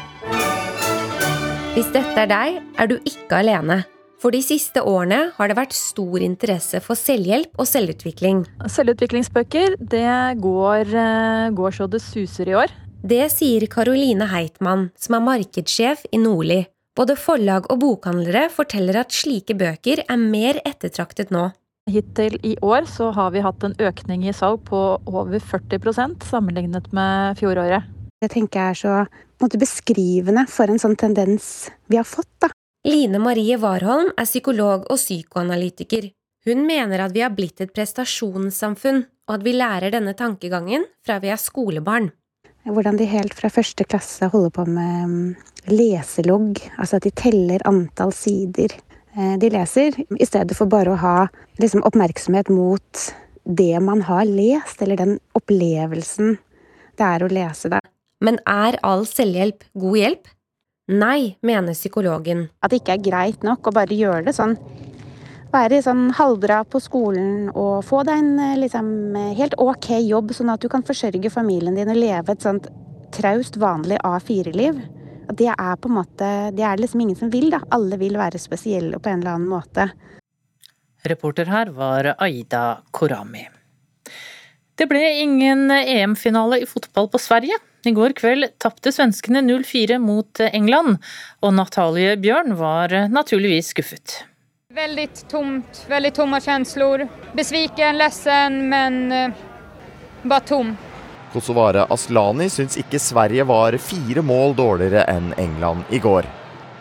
Hvis dette er deg, er du ikke alene. For de siste årene har det vært stor interesse for selvhjelp og selvutvikling. Selvutviklingsbøker, det går, eh, går så det suser i år. Det sier Karoline Heitmann, som er markedssjef i Nordli. Både forlag og bokhandlere forteller at slike bøker er mer ettertraktet nå. Hittil i år så har vi hatt en økning i salg på over 40% sammenlignet med fjoråret. Det tenker jeg er så måte, beskrivende for en sånn tendens vi har fått. da. Line Marie Warholm er psykolog og psykoanalytiker. Hun mener at vi har blitt et prestasjonssamfunn, og at vi lærer denne tankegangen fra vi er skolebarn. Hvordan de helt fra første klasse holder på med mm, leselogg, altså at de teller antall sider eh, de leser, i stedet for bare å ha liksom, oppmerksomhet mot det man har lest, eller den opplevelsen det er å lese det. Men er all selvhjelp god hjelp? Nei, mener psykologen. At det ikke er greit nok å bare gjøre det sånn være sånn halvbra på skolen og få deg en eh, liksom, helt ok jobb, sånn at du kan forsørge familien din og leve et sånt traust, vanlig A4-liv. Det er på en måte, det er liksom ingen som vil, da. Alle vil være spesielle på en eller annen måte. Reporter her var Aida Korami. Det ble ingen EM-finale i fotball på Sverige. I går kveld tapte svenskene 0-4 mot England, og Natalie Bjørn var naturligvis skuffet. Väldigt tomt, Veldig tomme følelser. Besviken, ledsen, men eh, bare tom. Kosovare Aslani syns ikke Sverige var fire mål dårligere enn England i går.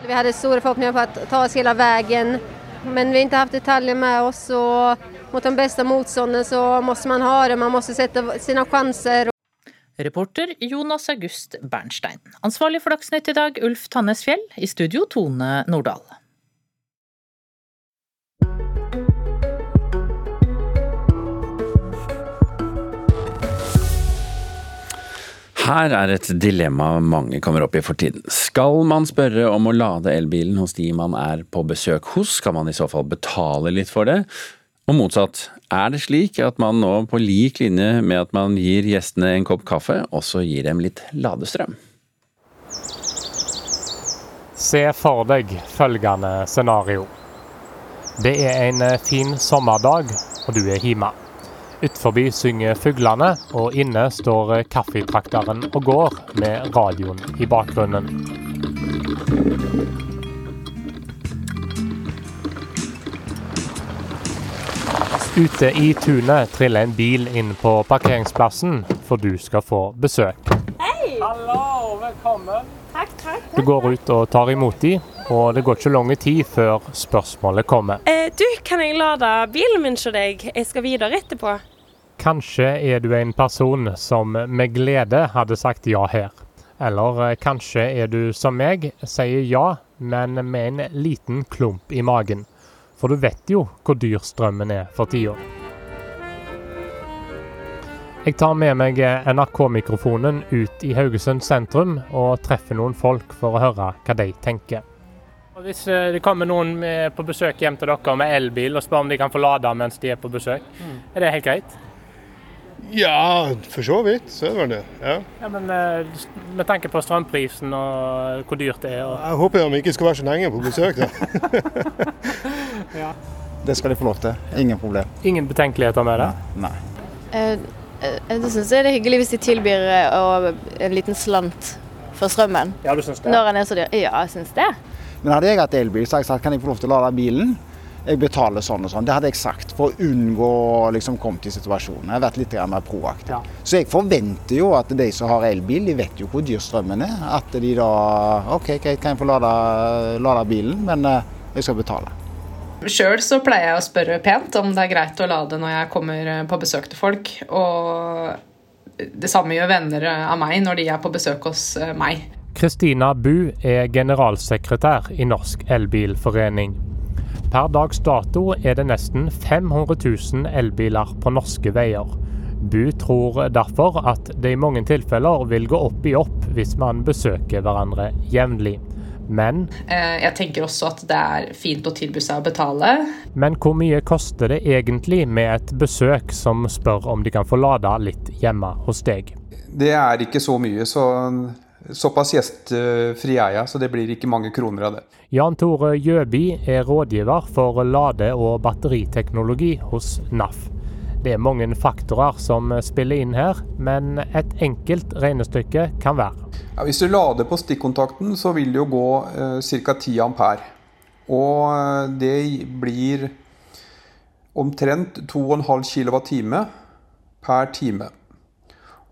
Vi hadde store forhåpninger på å ta oss hele veien, men vi har ikke hatt detaljer med oss. og Mot den beste motstanderen så må man ha det, man må sette sine sjanser. Reporter Jonas August Bernstein. Ansvarlig for Dagsnytt i dag, Ulf Tannes Fjell. I studio, Tone Nordahl. Her er et dilemma mange kommer opp i for tiden. Skal man spørre om å lade elbilen hos de man er på besøk hos, skal man i så fall betale litt for det? Og motsatt, er det slik at man nå på lik linje med at man gir gjestene en kopp kaffe, også gir dem litt ladestrøm? Se for deg følgende scenario. Det er en fin sommerdag, og du er hjemme. Utforbi synger fuglene, og inne står kaffetrakteren og går med radioen i bakgrunnen. Ute i tunet triller en bil inn på parkeringsplassen, for du skal få besøk. Hei! Hallo, velkommen. Takk, takk. Du går ut og tar imot dem, og det går ikke lang tid før spørsmålet kommer. Eh, du, kan jeg lade bilen min hos deg? Jeg skal videre etterpå. Kanskje er du en person som med glede hadde sagt ja her. Eller eh, kanskje er du som meg, sier ja, men med en liten klump i magen. For du vet jo hvor dyr strømmen er for tida. Jeg tar med meg NRK-mikrofonen ut i Haugesund sentrum og treffer noen folk for å høre hva de tenker. Hvis eh, det kommer noen på besøk hjem til dere med elbil og spør om de kan få lade mens de er på besøk, mm. er det helt greit? Ja, for så vidt så er det det. Ja. ja men vi med tanke på strømprisen og hvor dyrt det er og... Jeg håper de ikke skal være så lenge på besøk. da. ja. Det skal de få lov til. Ingen problem. Ingen betenkeligheter med det? Nei. Nei. eh, det syns det er hyggelig hvis de tilbyr en liten slant for strømmen. Ja, du synes det? Når den er så dyr. Ja, jeg syns det. Men hadde jeg hatt elbil, så hadde jeg sagt kan jeg få lov til å lade bilen jeg betaler sånn og sånn. Det hadde jeg sagt for å unngå å liksom, komme til situasjonen. Jeg har vært litt mer proaktiv. Ja. Så jeg forventer jo at de som har elbil, de vet jo hvor dyr strømmen er. At de da OK, greit, kan jeg få lade, lade bilen, men uh, jeg skal betale. Sjøl så pleier jeg å spørre pent om det er greit å lade når jeg kommer eh, på besøk til folk. Og det samme gjør venner av meg når de er på besøk hos meg. Kristina Bu er generalsekretær i Norsk Elbilforening. Per dags dato er det nesten 500 000 elbiler på norske veier. Bu tror derfor at det i mange tilfeller vil gå opp i opp hvis man besøker hverandre jevnlig. Men eh, Jeg tenker også at det er fint å tilby seg å betale. Men hvor mye koster det egentlig med et besøk som spør om de kan få lada litt hjemme hos deg? Det er ikke så mye, så Såpass gjestfri er jeg, så det blir ikke mange kroner av det. Jan Tore Gjøby er rådgiver for lade- og batteriteknologi hos NAF. Det er mange faktorer som spiller inn her, men et enkelt regnestykke kan være. Ja, hvis du lader på stikkontakten, så vil det jo gå eh, ca. 10 ampere. Og eh, det blir omtrent 2,5 kWt per time.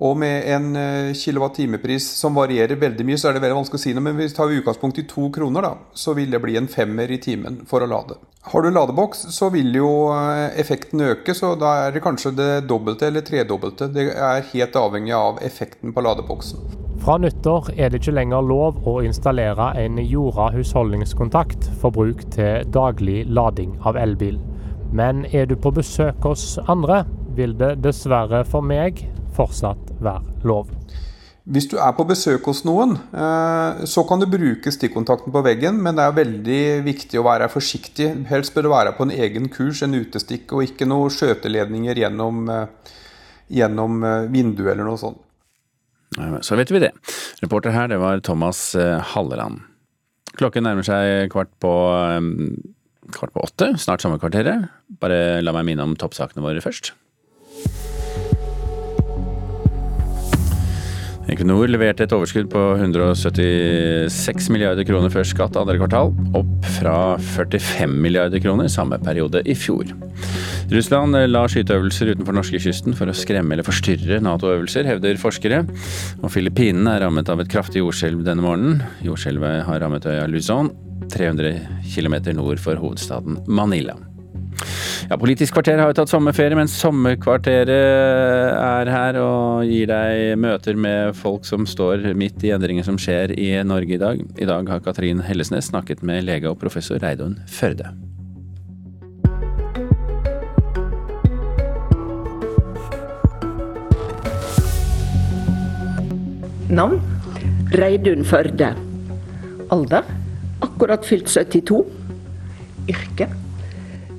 Og med en eh, kilowattimepris som varierer veldig mye, så er det veldig vanskelig å si noe. Men hvis vi tar utgangspunkt i to kroner, da, så vil det bli en femmer i timen for å lade. Har du ladeboks, så vil jo eh, effekten øke, så da er det kanskje det dobbelte eller tredobbelte. Det er helt avhengig av effekten på ladeboksen. Fra nyttår er det ikke lenger lov å installere en jorda husholdningskontakt for bruk til daglig lading av elbil. Men er du på besøk hos andre, vil det dessverre for meg fortsatt være lov. Hvis du er på besøk hos noen, eh, så kan du bruke stikkontakten på veggen, men det er veldig viktig å være forsiktig. Helst bør du være på en egen kurs, en utestikk, og ikke noen skjøteledninger gjennom, eh, gjennom eh, vinduet eller noe sånt. Så vet vi det. Reporter her, det var Thomas Halleland. Klokken nærmer seg kvart på, kvart på åtte, snart sommerkvarteret. Bare la meg minne om toppsakene våre først. Equinor leverte et overskudd på 176 milliarder kroner før skatt andre kvartal, opp fra 45 milliarder kroner samme periode i fjor. Russland la skyteøvelser utenfor norskekysten for å skremme eller forstyrre Nato-øvelser, hevder forskere. Og Filippinene er rammet av et kraftig jordskjelv denne morgenen. Jordskjelvet har rammet øya Luzon, 300 km nord for hovedstaden Manila. Ja, Politisk kvarter har jo tatt sommerferie, men Sommerkvarteret er her og gir deg møter med folk som står midt i endringer som skjer i Norge i dag. I dag har Katrin Hellesnes snakket med lege og professor Reidun Førde. Navn? Reidun Førde. Alder? Akkurat fylt 72. Yrke?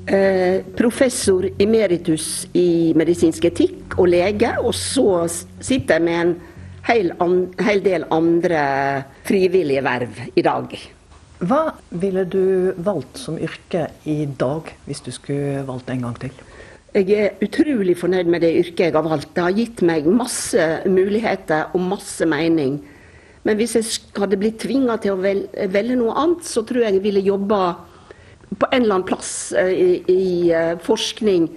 Eh, professor emeritus i medisinsk etikk og lege, og så sitter jeg med en hel, an, hel del andre frivillige verv i dag. Hva ville du valgt som yrke i dag, hvis du skulle valgt en gang til? Jeg er utrolig fornøyd med det yrket jeg har valgt. Det har gitt meg masse muligheter og masse mening. Men hvis jeg hadde blitt tvinga til å velge noe annet, så tror jeg jeg ville jobba på en eller annen plass eh, i, i eh, forskning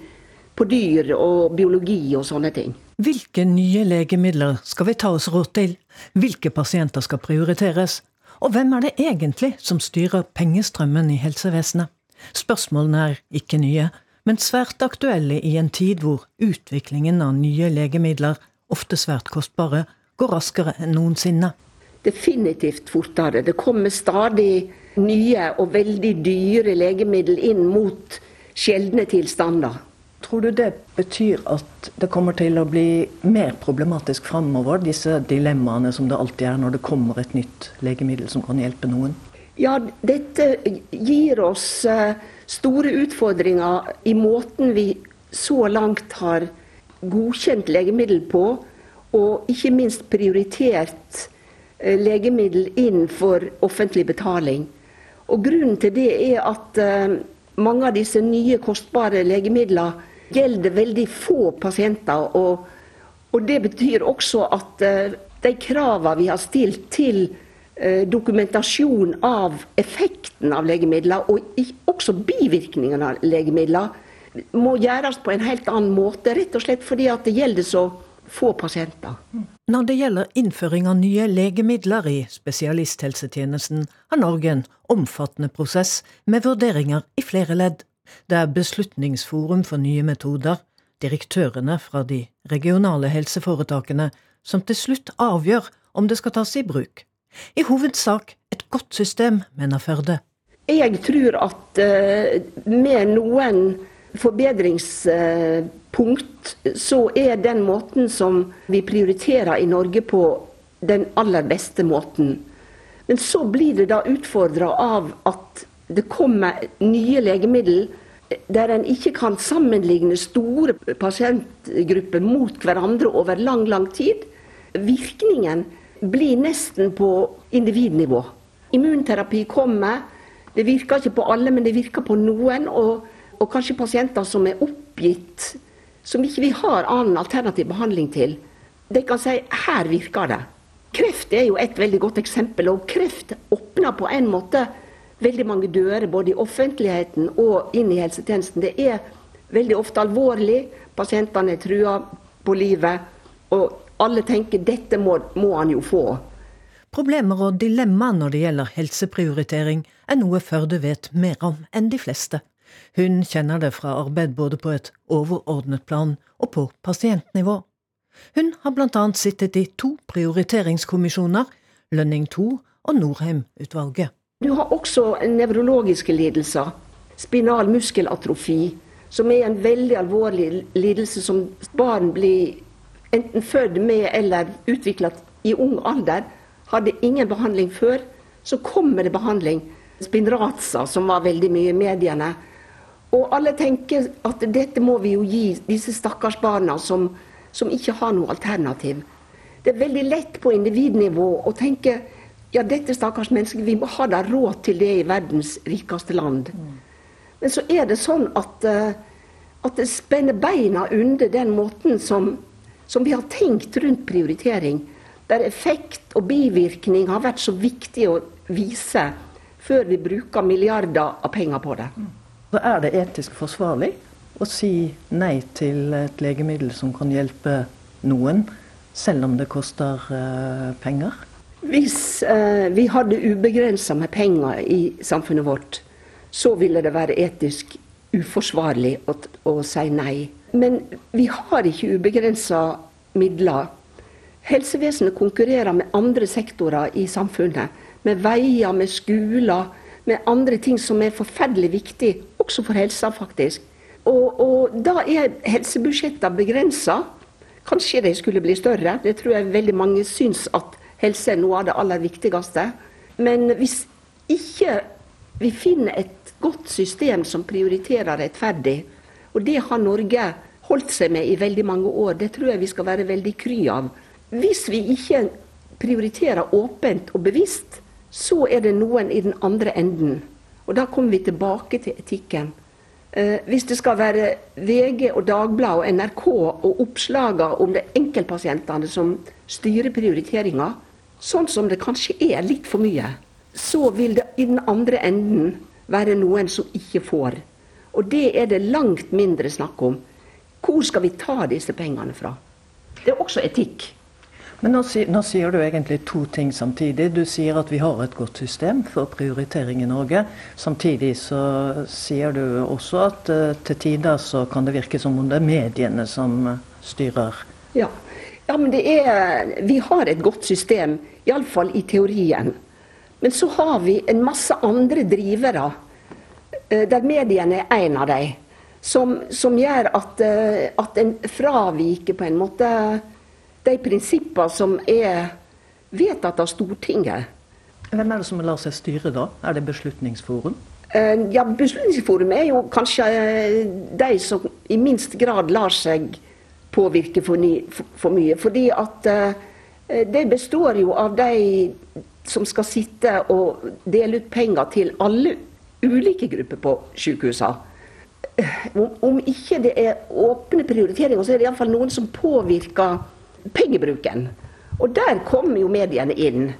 på dyr og biologi og sånne ting. Hvilke nye legemidler skal vi ta oss råd til? Hvilke pasienter skal prioriteres? Og hvem er det egentlig som styrer pengestrømmen i helsevesenet? Spørsmålene er ikke nye, men svært aktuelle i en tid hvor utviklingen av nye legemidler, ofte svært kostbare, går raskere enn noensinne. Definitivt fortere. Det kommer stadig nye og veldig dyre legemiddel inn mot sjeldne tilstander. Tror du det betyr at det kommer til å bli mer problematisk framover, disse dilemmaene som det alltid er når det kommer et nytt legemiddel som kan hjelpe noen? Ja, dette gir oss eh, store utfordringer i måten vi så langt har godkjent legemiddel på, og ikke minst prioritert eh, legemiddel inn for offentlig betaling. Og Grunnen til det er at uh, mange av disse nye, kostbare legemidlene gjelder veldig få pasienter. Og, og det betyr også at uh, de kravene vi har stilt til uh, dokumentasjon av effekten av legemidler, og også bivirkningene av legemidler, må gjøres på en helt annen måte. Rett og slett fordi at det gjelder så få pasienter. Når det gjelder innføring av nye legemidler i spesialisthelsetjenesten, har Norge en omfattende prosess med vurderinger i flere ledd. Det er Beslutningsforum for nye metoder, direktørene fra de regionale helseforetakene som til slutt avgjør om det skal tas i bruk. I hovedsak et godt system, mener Førde. Jeg tror at uh, med noen forbedringspunkt, så er den måten som vi prioriterer i Norge på, den aller beste måten. Men så blir det da utfordra av at det kommer nye legemiddel der en ikke kan sammenligne store pasientgrupper mot hverandre over lang, lang tid. Virkningen blir nesten på individnivå. Immunterapi kommer. Det virker ikke på alle, men det virker på noen. Og, og kanskje pasienter som er oppgitt, som ikke vi har annen alternativ behandling til. De kan si her virker det. Kreft er jo et veldig godt eksempel. Og kreft åpner på en måte veldig mange dører, både i offentligheten og inn i helsetjenesten. Det er veldig ofte alvorlig. Pasientene er trua på livet. Og alle tenker dette må, må han jo få. Problemer og dilemmaer når det gjelder helseprioritering, er noe Førde vet mer om enn de fleste. Hun kjenner det fra arbeid både på et overordnet plan og på pasientnivå. Hun har blant annet sittet i to prioriteringskommisjoner, Lønning 2 og Norheim-utvalget. Du har også nevrologiske lidelser. Spinal muskelatrofi, som er en veldig alvorlig lidelse som barn blir enten født med eller utviklet i ung alder. Hadde ingen behandling før, så kommer det behandling. Spinraza, som var veldig mye i mediene. Og alle tenker at dette må vi jo gi disse stakkars barna som, som ikke har noe alternativ. Det er veldig lett på individnivå å tenke ja, dette stakkars mennesket, vi må ha da råd til det i verdens rikeste land. Men så er det sånn at, eh, at det spenner beina under den måten som, som, vi har tenkt rundt prioritering. Der effekt og bivirkning har vært så viktig å vise før vi bruker milliarder av penger på det. Er det etisk forsvarlig å si nei til et legemiddel som kan hjelpe noen, selv om det koster uh, penger? Hvis eh, vi hadde ubegrensa med penger i samfunnet vårt, så ville det være etisk uforsvarlig å, å si nei. Men vi har ikke ubegrensa midler. Helsevesenet konkurrerer med andre sektorer i samfunnet. Med veier, med skoler, med andre ting som er forferdelig viktig, også for helsa, faktisk. Og, og da er helsebudsjettene begrensa. Kanskje de skulle bli større. Det tror jeg veldig mange syns at Helse er noe av det aller viktigste. Men hvis ikke vi finner et godt system som prioriterer rettferdig, og det har Norge holdt seg med i veldig mange år, det tror jeg vi skal være veldig kry av. Hvis vi ikke prioriterer åpent og bevisst, så er det noen i den andre enden. Og da kommer vi tilbake til etikken. Eh, hvis det skal være VG og Dagbladet og NRK og oppslagene om de enkeltpasientene som styrer prioriteringa, sånn som det kanskje er litt for mye, så vil det i den andre enden være noen som ikke får. Og det er det langt mindre snakk om. Hvor skal vi ta disse pengene fra? Det er også etikk. Men nå, nå, sier du egentlig to ting samtidig. Du sier at vi har et godt system for prioritering i Norge. Samtidig så sier du også at uh, til tider så kan det virke som om det er mediene som styrer. Ja, ja, men det er, Vi har et godt system, iallfall i teorien. Men så har vi en masse andre drivere, uh, der mediene er en av dem, som, som gjør at, uh, at en fraviker på en måte de prinsippene som er vedtatt av Stortinget. Hvem er det som lar seg styre da? Er det Beslutningsforum? Eh, ja, Beslutningsforum er jo kanskje de som i minst grad lar seg påvirke for, mye. Fordi at uh, det består jo av de som skal sitte og dele ut penger til alle ulike grupper på sykehusene. Om ikke det er åpne prioriteringer, så er det iallfall noen som påvirker pengebruken. Og der kommer jo mediene inn.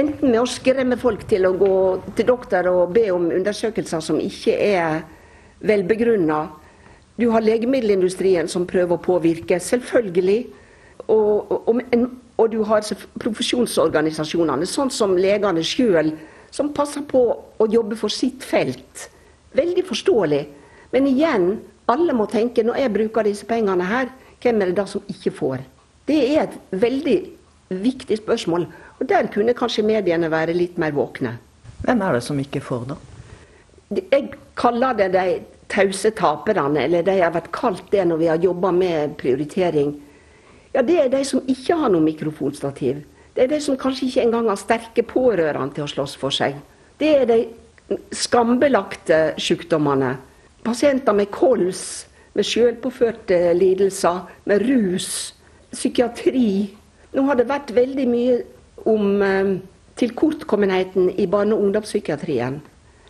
Enten med å skremme folk til å gå til doktor og be om undersøkelser som ikke er velbegrunna, du har legemiddelindustrien som prøver å påvirke, selvfølgelig. Og, og, og du har profesjonsorganisasjonene, sånn som legene sjøl, som passer på å jobbe for sitt felt. Veldig forståelig. Men igjen, Alle må tenke når jeg bruker disse pengene her, hvem er det da som ikke får? Det er et veldig viktig spørsmål. Og der kunne kanskje mediene være litt mer våkne. Hvem er det som ikke får, da? Jeg kaller det de tause taperne, eller de har vært kalt det når vi har jobba med prioritering. Ja, det er de som ikke har noe mikrofonstativ. Det er de som kanskje ikke engang har sterke pårørende til å slåss for seg. Det er de skambelagte sykdommene. Pasienter med kols, med selvpåførte lidelser, med rus, psykiatri. Nå har det vært veldig mye om eh, tilkortkommenheten i barne- og ungdomspsykiatrien.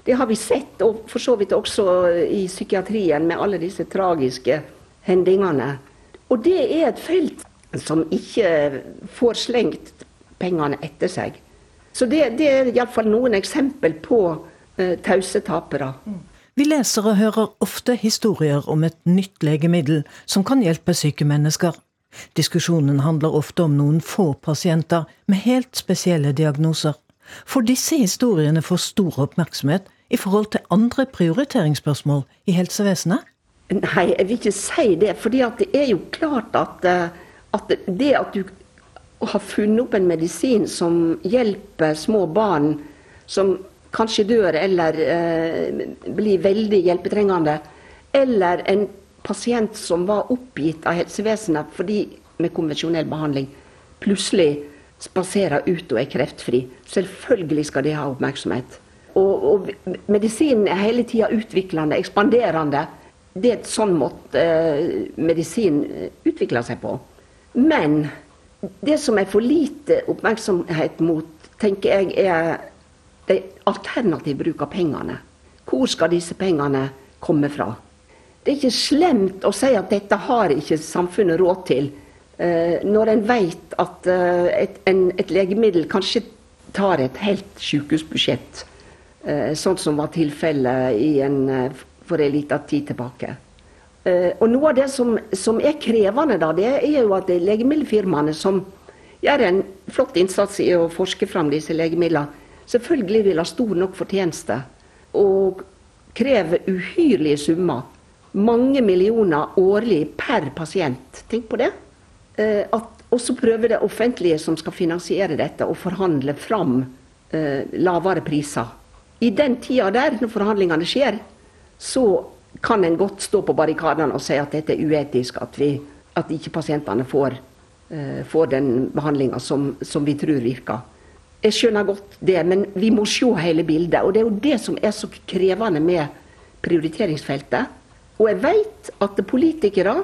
Det har vi sett, og for så vidt også i psykiatrien, med alle disse tragiske hendelsene. Og det er et felt som ikke får slengt pengene etter seg. Så det, det er iallfall noen eksempel på eh, tause tapere. Vi lesere hører ofte historier om et nytt legemiddel som kan hjelpe syke mennesker. Diskusjonen handler ofte om noen få pasienter med helt spesielle diagnoser. For disse historiene får stor oppmerksomhet i forhold til andre prioriteringsspørsmål i helsevesenet? Nei, jeg vil ikke si det. For det er jo klart at, eh, at det at du har funnet opp en medisin som hjelper små barn som kanskje dør eller eh, blir veldig hjelpetrengende, eller en pasient som var oppgitt av helsevesenet fordi med konvensjonell behandling plutselig spaserer ut og er kreftfri. Selvfølgelig skal de ha oppmerksomhet. Og, og medisinen er hele tida utviklende, ekspanderende. Det er et sånn måte eh, medisin utvikler seg på. Men det som er for lite oppmerksomhet mot, tenker jeg er det alternativ bruk av pengene. Hvor skal disse pengene komme fra? Det er ikke slemt å si at dette har ikke samfunnet råd til, eh, når en vet at eh, et, en, et, legemiddel kanskje tar et helt sykehusbudsjett, eh, sånn som var tilfellet for en liten tid tilbake. Og Noe av det som, som, er krevende, da, det er jo at legemiddelfirmaene som gjør en flott innsats i å forske fram disse legemidlene, selvfølgelig vil ha stor nok fortjeneste og krever uhyrlige summer. Mange millioner årlig per pasient. Tenk på det. Eh, og så prøver det offentlige som skal finansiere dette, å forhandle fram eh, lavere priser. I den tida der, når forhandlingene skjer, så kan en godt stå på barrikadene og si at dette er uetisk, at, vi, at ikke pasientene får, eh, får den behandlinga som, som vi tror virker. Jeg skjønner godt det, men vi må se hele bildet. Og det er jo det som er så krevende med prioriteringsfeltet. Og jeg vet at politikere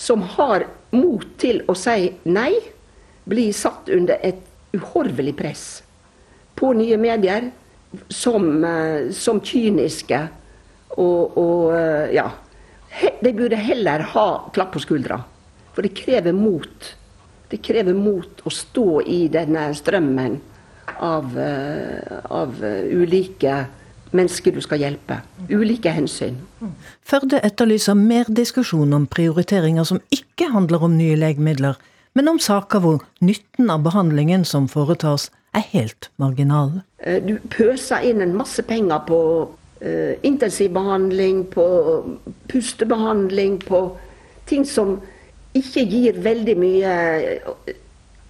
som har mot til å si nei, blir satt under et uhorvelig press på nye medier som, eh, som kyniske og, og eh, ja. De burde heller ha klapp på skuldra. For det krever mot. Det krever mot å stå i denne strømmen av, eh, av ulike mennesker du skal hjelpe. Ulike hensyn. Førde etterlyser mer diskusjon om prioriteringer som ikke handler om nye legemidler, men om saker hvor nytten av behandlingen som foretas, er helt marginal. Eh, du pøser inn en masse penger på uh, intensivbehandling, på pustebehandling, på ting som ikke gir veldig mye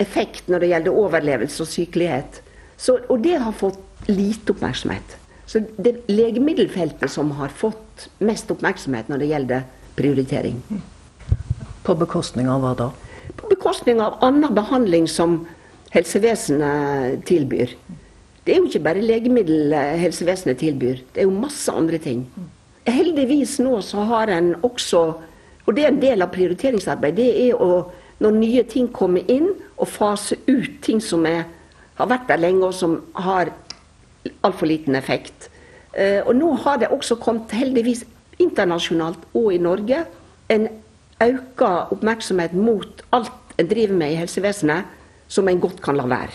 effekt når det gjelder overlevelse og sykelighet. Så, og det har fått lite oppmerksomhet. Så det er legemiddelfeltet som har fått mest oppmerksomhet når det gjelder prioritering. På bekostning av hva da? På bekostning av annen behandling som helsevesenet tilbyr. Det er jo ikke bare legemiddel helsevesenet tilbyr, det er jo masse andre ting. Heldigvis nå så har en også, og det er en del av prioriteringsarbeid, det er å når nye ting kommer inn, og fase ut ting som er har vært der lenge, og som har altfor liten effekt. Eh, og nå har det også kommet, heldigvis internasjonalt og i Norge, en økt oppmerksomhet mot alt en driver med i helsevesenet, som en godt kan la være.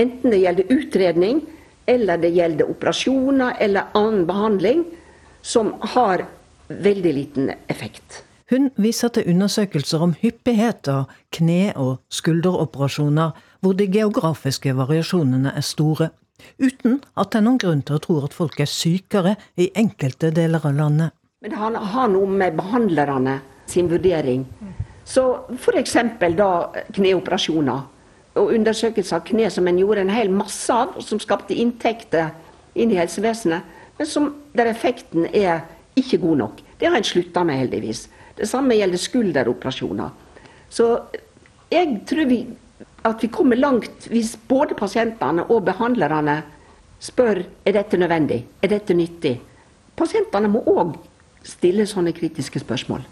Enten det gjelder utredning, eller det gjelder operasjoner eller annen behandling som har veldig liten effekt. Hun viser til undersøkelser om hyppighet av kne- og skulderoperasjoner, hvor de geografiske variasjonene er store, uten at det er noen grunn til å tro at folk er sykere i enkelte deler av landet. Men det har noe med behandlerne sin vurdering. Så f.eks. da kneoperasjoner og undersøkelse av kne som en gjorde en hel masse av, og som skapte inntekter inn i helsevesenet, men som der effekten er ikke god nok. Det har en slutta med, heldigvis. Det samme gjelder skulderoperasjoner. Så jeg tror vi, at vi kommer langt hvis både pasientene og behandlerne spør er dette nødvendig, er dette nyttig. Pasientene må òg stille sånne kritiske spørsmål.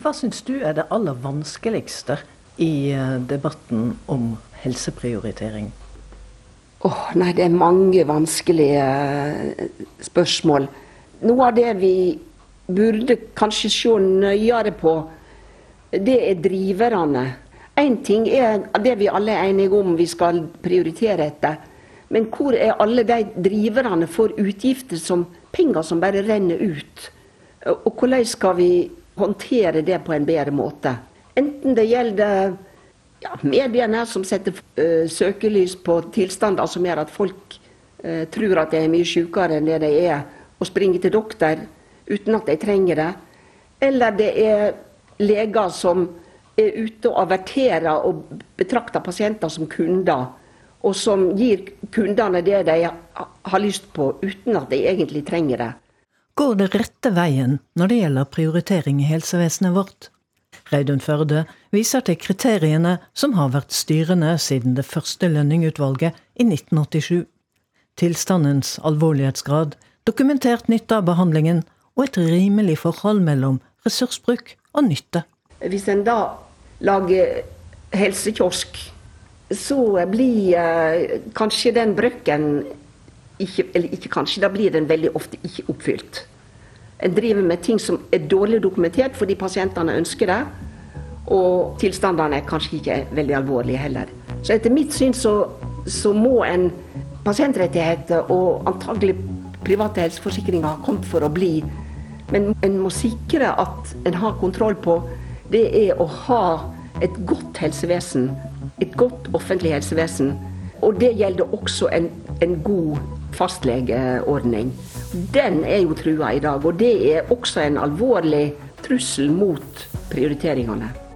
Hva syns du er det aller vanskeligste i eh, debatten om helseprioritering? Oh, nei, det er mange vanskelige eh, spørsmål. Noe av det vi burde kanskje se nøyere på, det er driverne. Én ting er det vi alle er enige om vi skal prioritere etter. Men hvor er alle de driverne for utgifter som penger som bare renner ut? Og hvordan skal vi håndtere det på en bedre måte? Enten det gjelder ja, mediene som setter uh, søkelys på tilstander som gjør at folk uh, tror at de er mye sykere enn det de er, og springer til doktor uten at de trenger det. Eller det er leger som er ute og averterer og betrakter pasienter som kunder, og som gir kundene det de har lyst på, uten at de egentlig trenger det. Går det rette veien når det gjelder prioritering i helsevesenet vårt? Reidun Førde viser til kriteriene som har vært styrende siden det første lønningutvalget i 1987. Tilstandens alvorlighetsgrad, dokumentert nytte av behandlingen og et rimelig forhold mellom ressursbruk og nytte. Hvis en da lager helsekiosk, så blir uh, kanskje den brøkken ikke, Eller ikke kanskje, da blir den veldig ofte ikke oppfylt. En driver med ting som er dårlig dokumentert fordi pasientene ønsker det. Og tilstandene er kanskje ikke veldig alvorlige heller. Så etter mitt syn så, så må en pasientrettigheter og antagelig private helseforsikringer ha kommet for å bli. Men en må sikre at en har kontroll på det er å ha et godt helsevesen. Et godt offentlig helsevesen. Og det gjelder også en, en god fastlegeordning. Den er jo trua i dag, og det er også en alvorlig trussel mot prioriteringene.